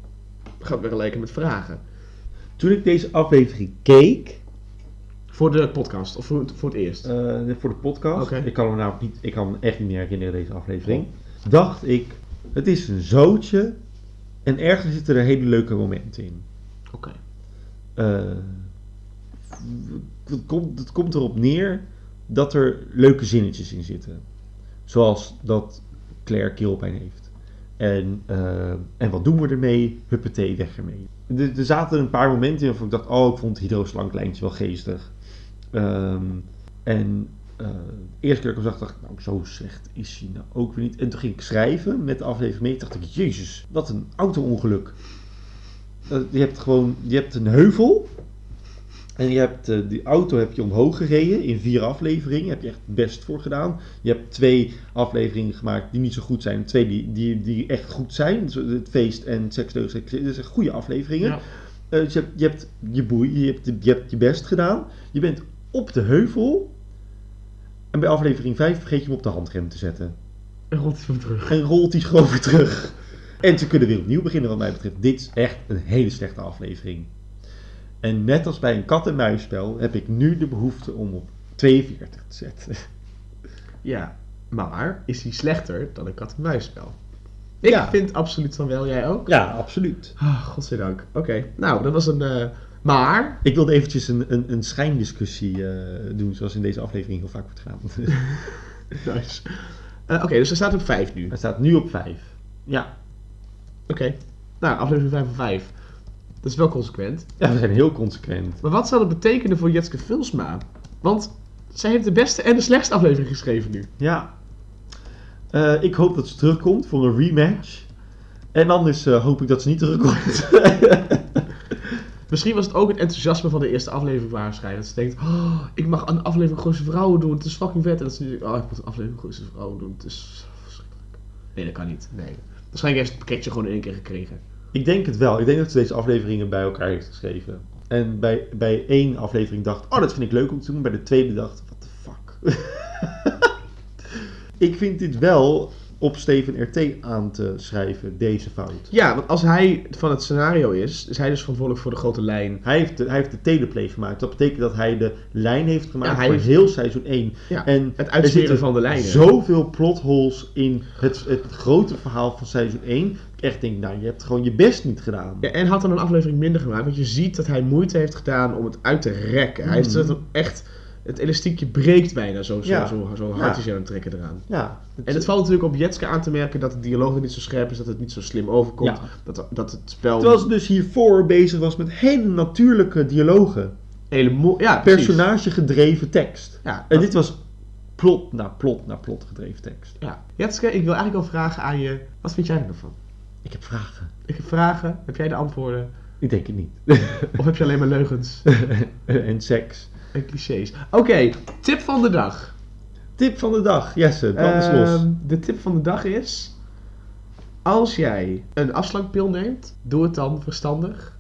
gaat vergelijken met vragen. Toen ik deze aflevering keek, Voor de podcast, of voor, het- voor het eerst. eh, voor de podcast, ik kan me nou niet, ik kan me echt niet meer herinneren deze aflevering, dacht ik, het is een zootje en ergens zitten er hele leuke momenten in. Oké. Eh, het, komt, het komt erop neer dat er leuke zinnetjes in zitten. Zoals dat Claire keelpijn heeft. En, eh, en wat doen we ermee? Huppatee, weg ermee. Er, er zaten een paar momenten in waarvan ik dacht, oh, ik vond het hydroslanklijntje wel geestig. Ehm, en eh, de eerste keer dat ik hem zag, dacht ik, nou, zo slecht is hij nou ook weer niet. En toen ging ik schrijven met de aflevering mee. dacht ik, jezus, wat een auto-ongeluk. Eh, je hebt gewoon, je hebt een heuvel. En je hebt eh, die auto heb je omhoog gereden in vier afleveringen. Heb je echt best voor gedaan. Je hebt twee afleveringen gemaakt die niet zo goed zijn. Twee die, die, die echt goed zijn. Zo, Het feest en seks, deugd, seks. Dat zijn goede afleveringen. Ja. Dus je, hebt, je hebt je boei, je hebt, je hebt je best gedaan. Je bent op de heuvel. En bij aflevering 5 vergeet je hem op de handrem te zetten. En rolt hij weer terug. En rolt hij gewoon weer terug. En ze kunnen weer opnieuw beginnen wat mij betreft. Dit is echt een hele slechte aflevering. En net als bij een kat-en-muisspel heb ik nu de behoefte om op 42 te zetten. Ja, maar is hij slechter dan een kat-en-muisspel? Ik Ja. vind absoluut van wel, jij ook? Ja, absoluut. Ah, godzijdank. Oké, nou, dat was een... eh, maar... Ik wilde eventjes een, een, een schijndiscussie eh, doen, zoals in deze aflevering heel vaak wordt gedaan. Nice. Eh, Oké, dus hij staat op 5 nu. Hij staat nu op 5. Ja. Oké. Nou, aflevering 5 van 5. Dat is wel consequent. ja, we zijn heel consequent. Maar wat zou dat betekenen voor Jetske Vilsma? Want zij heeft de beste en de slechtste aflevering geschreven nu. Ja. Eh, ik hoop dat ze terugkomt voor een rematch. En anders hoop ik dat ze niet terugkomt. Misschien was het ook het enthousiasme van de eerste aflevering waarschijnlijk. Dat ze denkt, oh, ik mag een aflevering Gooise Vrouwen doen, het is fucking vet. En dat ze nu denkt, oh, ik moet een aflevering Gooise Vrouwen doen, het is verschrikkelijk. Nee, dat kan niet. Nee. Waarschijnlijk heeft ze het pakketje gewoon in één keer gekregen. ik denk het wel. Ik denk dat ze deze afleveringen bij elkaar heeft geschreven. En bij, bij één aflevering dacht, oh dat vind ik leuk om te doen. Bij de tweede dacht, what the fuck. ik vind dit wel op Steven RT aan te schrijven, deze fout. Ja, want als hij van het scenario is, is hij dus verantwoordelijk voor de grote lijn. Hij heeft, de, hij heeft de teleplay gemaakt. Dat betekent dat hij de lijn heeft gemaakt Ja, hij voor heeft- heel seizoen 1. Ja, En het er uitsteren zitten van de lijnen. zoveel plotholes in het, het grote verhaal van seizoen 1. Ik echt denk, nou, je hebt gewoon je best niet gedaan. Ja, en had dan een aflevering minder gemaakt, want je ziet dat hij moeite heeft gedaan om het uit te rekken. Hij heeft Mm. het echt, het elastiekje breekt bijna, zo, zo, Ja. zo, zo hard is aan het trekken eraan. Ja, En het valt natuurlijk op Jetske aan te merken dat de dialoog er niet zo scherp is, dat het niet zo slim overkomt. Ja. Dat, dat het spel Terwijl ze dus hiervoor bezig was met hele natuurlijke dialogen. hele ja, precies. Personage gedreven tekst. Ja, En dit was plot na plot na plot gedreven tekst. ja. Jetske, ik wil eigenlijk wel vragen aan je, wat vind jij er nou van? Ik heb vragen. Ik heb vragen, heb jij de antwoorden? Ik denk het niet. Of heb je alleen maar leugens en seks. En clichés? Oké, tip van de dag. Tip van de dag. Jesse, brand eens los. Ehm, de tip van de dag is: als jij een afslankpil neemt, doe het dan verstandig.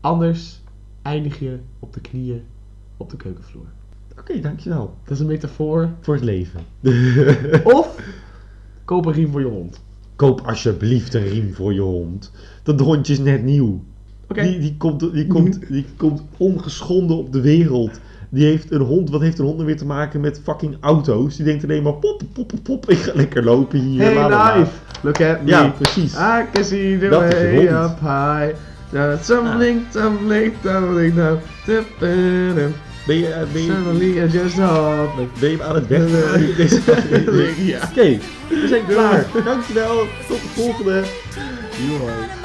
Anders eindig je op de knieën op de keukenvloer. Oké, dankjewel. Dat is een metafoor. Voor het leven. Of koop een riem voor je hond. koop alsjeblieft een riem voor je hond. Dat hondje is net nieuw. Die, die, komt, die, komt, die komt ongeschonden op de wereld. Die heeft een hond. Wat heeft een hond nou weer te maken met fucking auto's? Die denkt alleen maar pop, pop, pop, pop. Ik ga lekker lopen hier. Hey la, life, look at me. Ja, precies. I can see the Dat way up high. Now tumbling, tumbling, tumbling down. Ben je, eh, ben je, Suddenly I just hopping. ben je aan het weg? Ja. Oké, we zijn klaar. Dankjewel. Tot de volgende. Joe.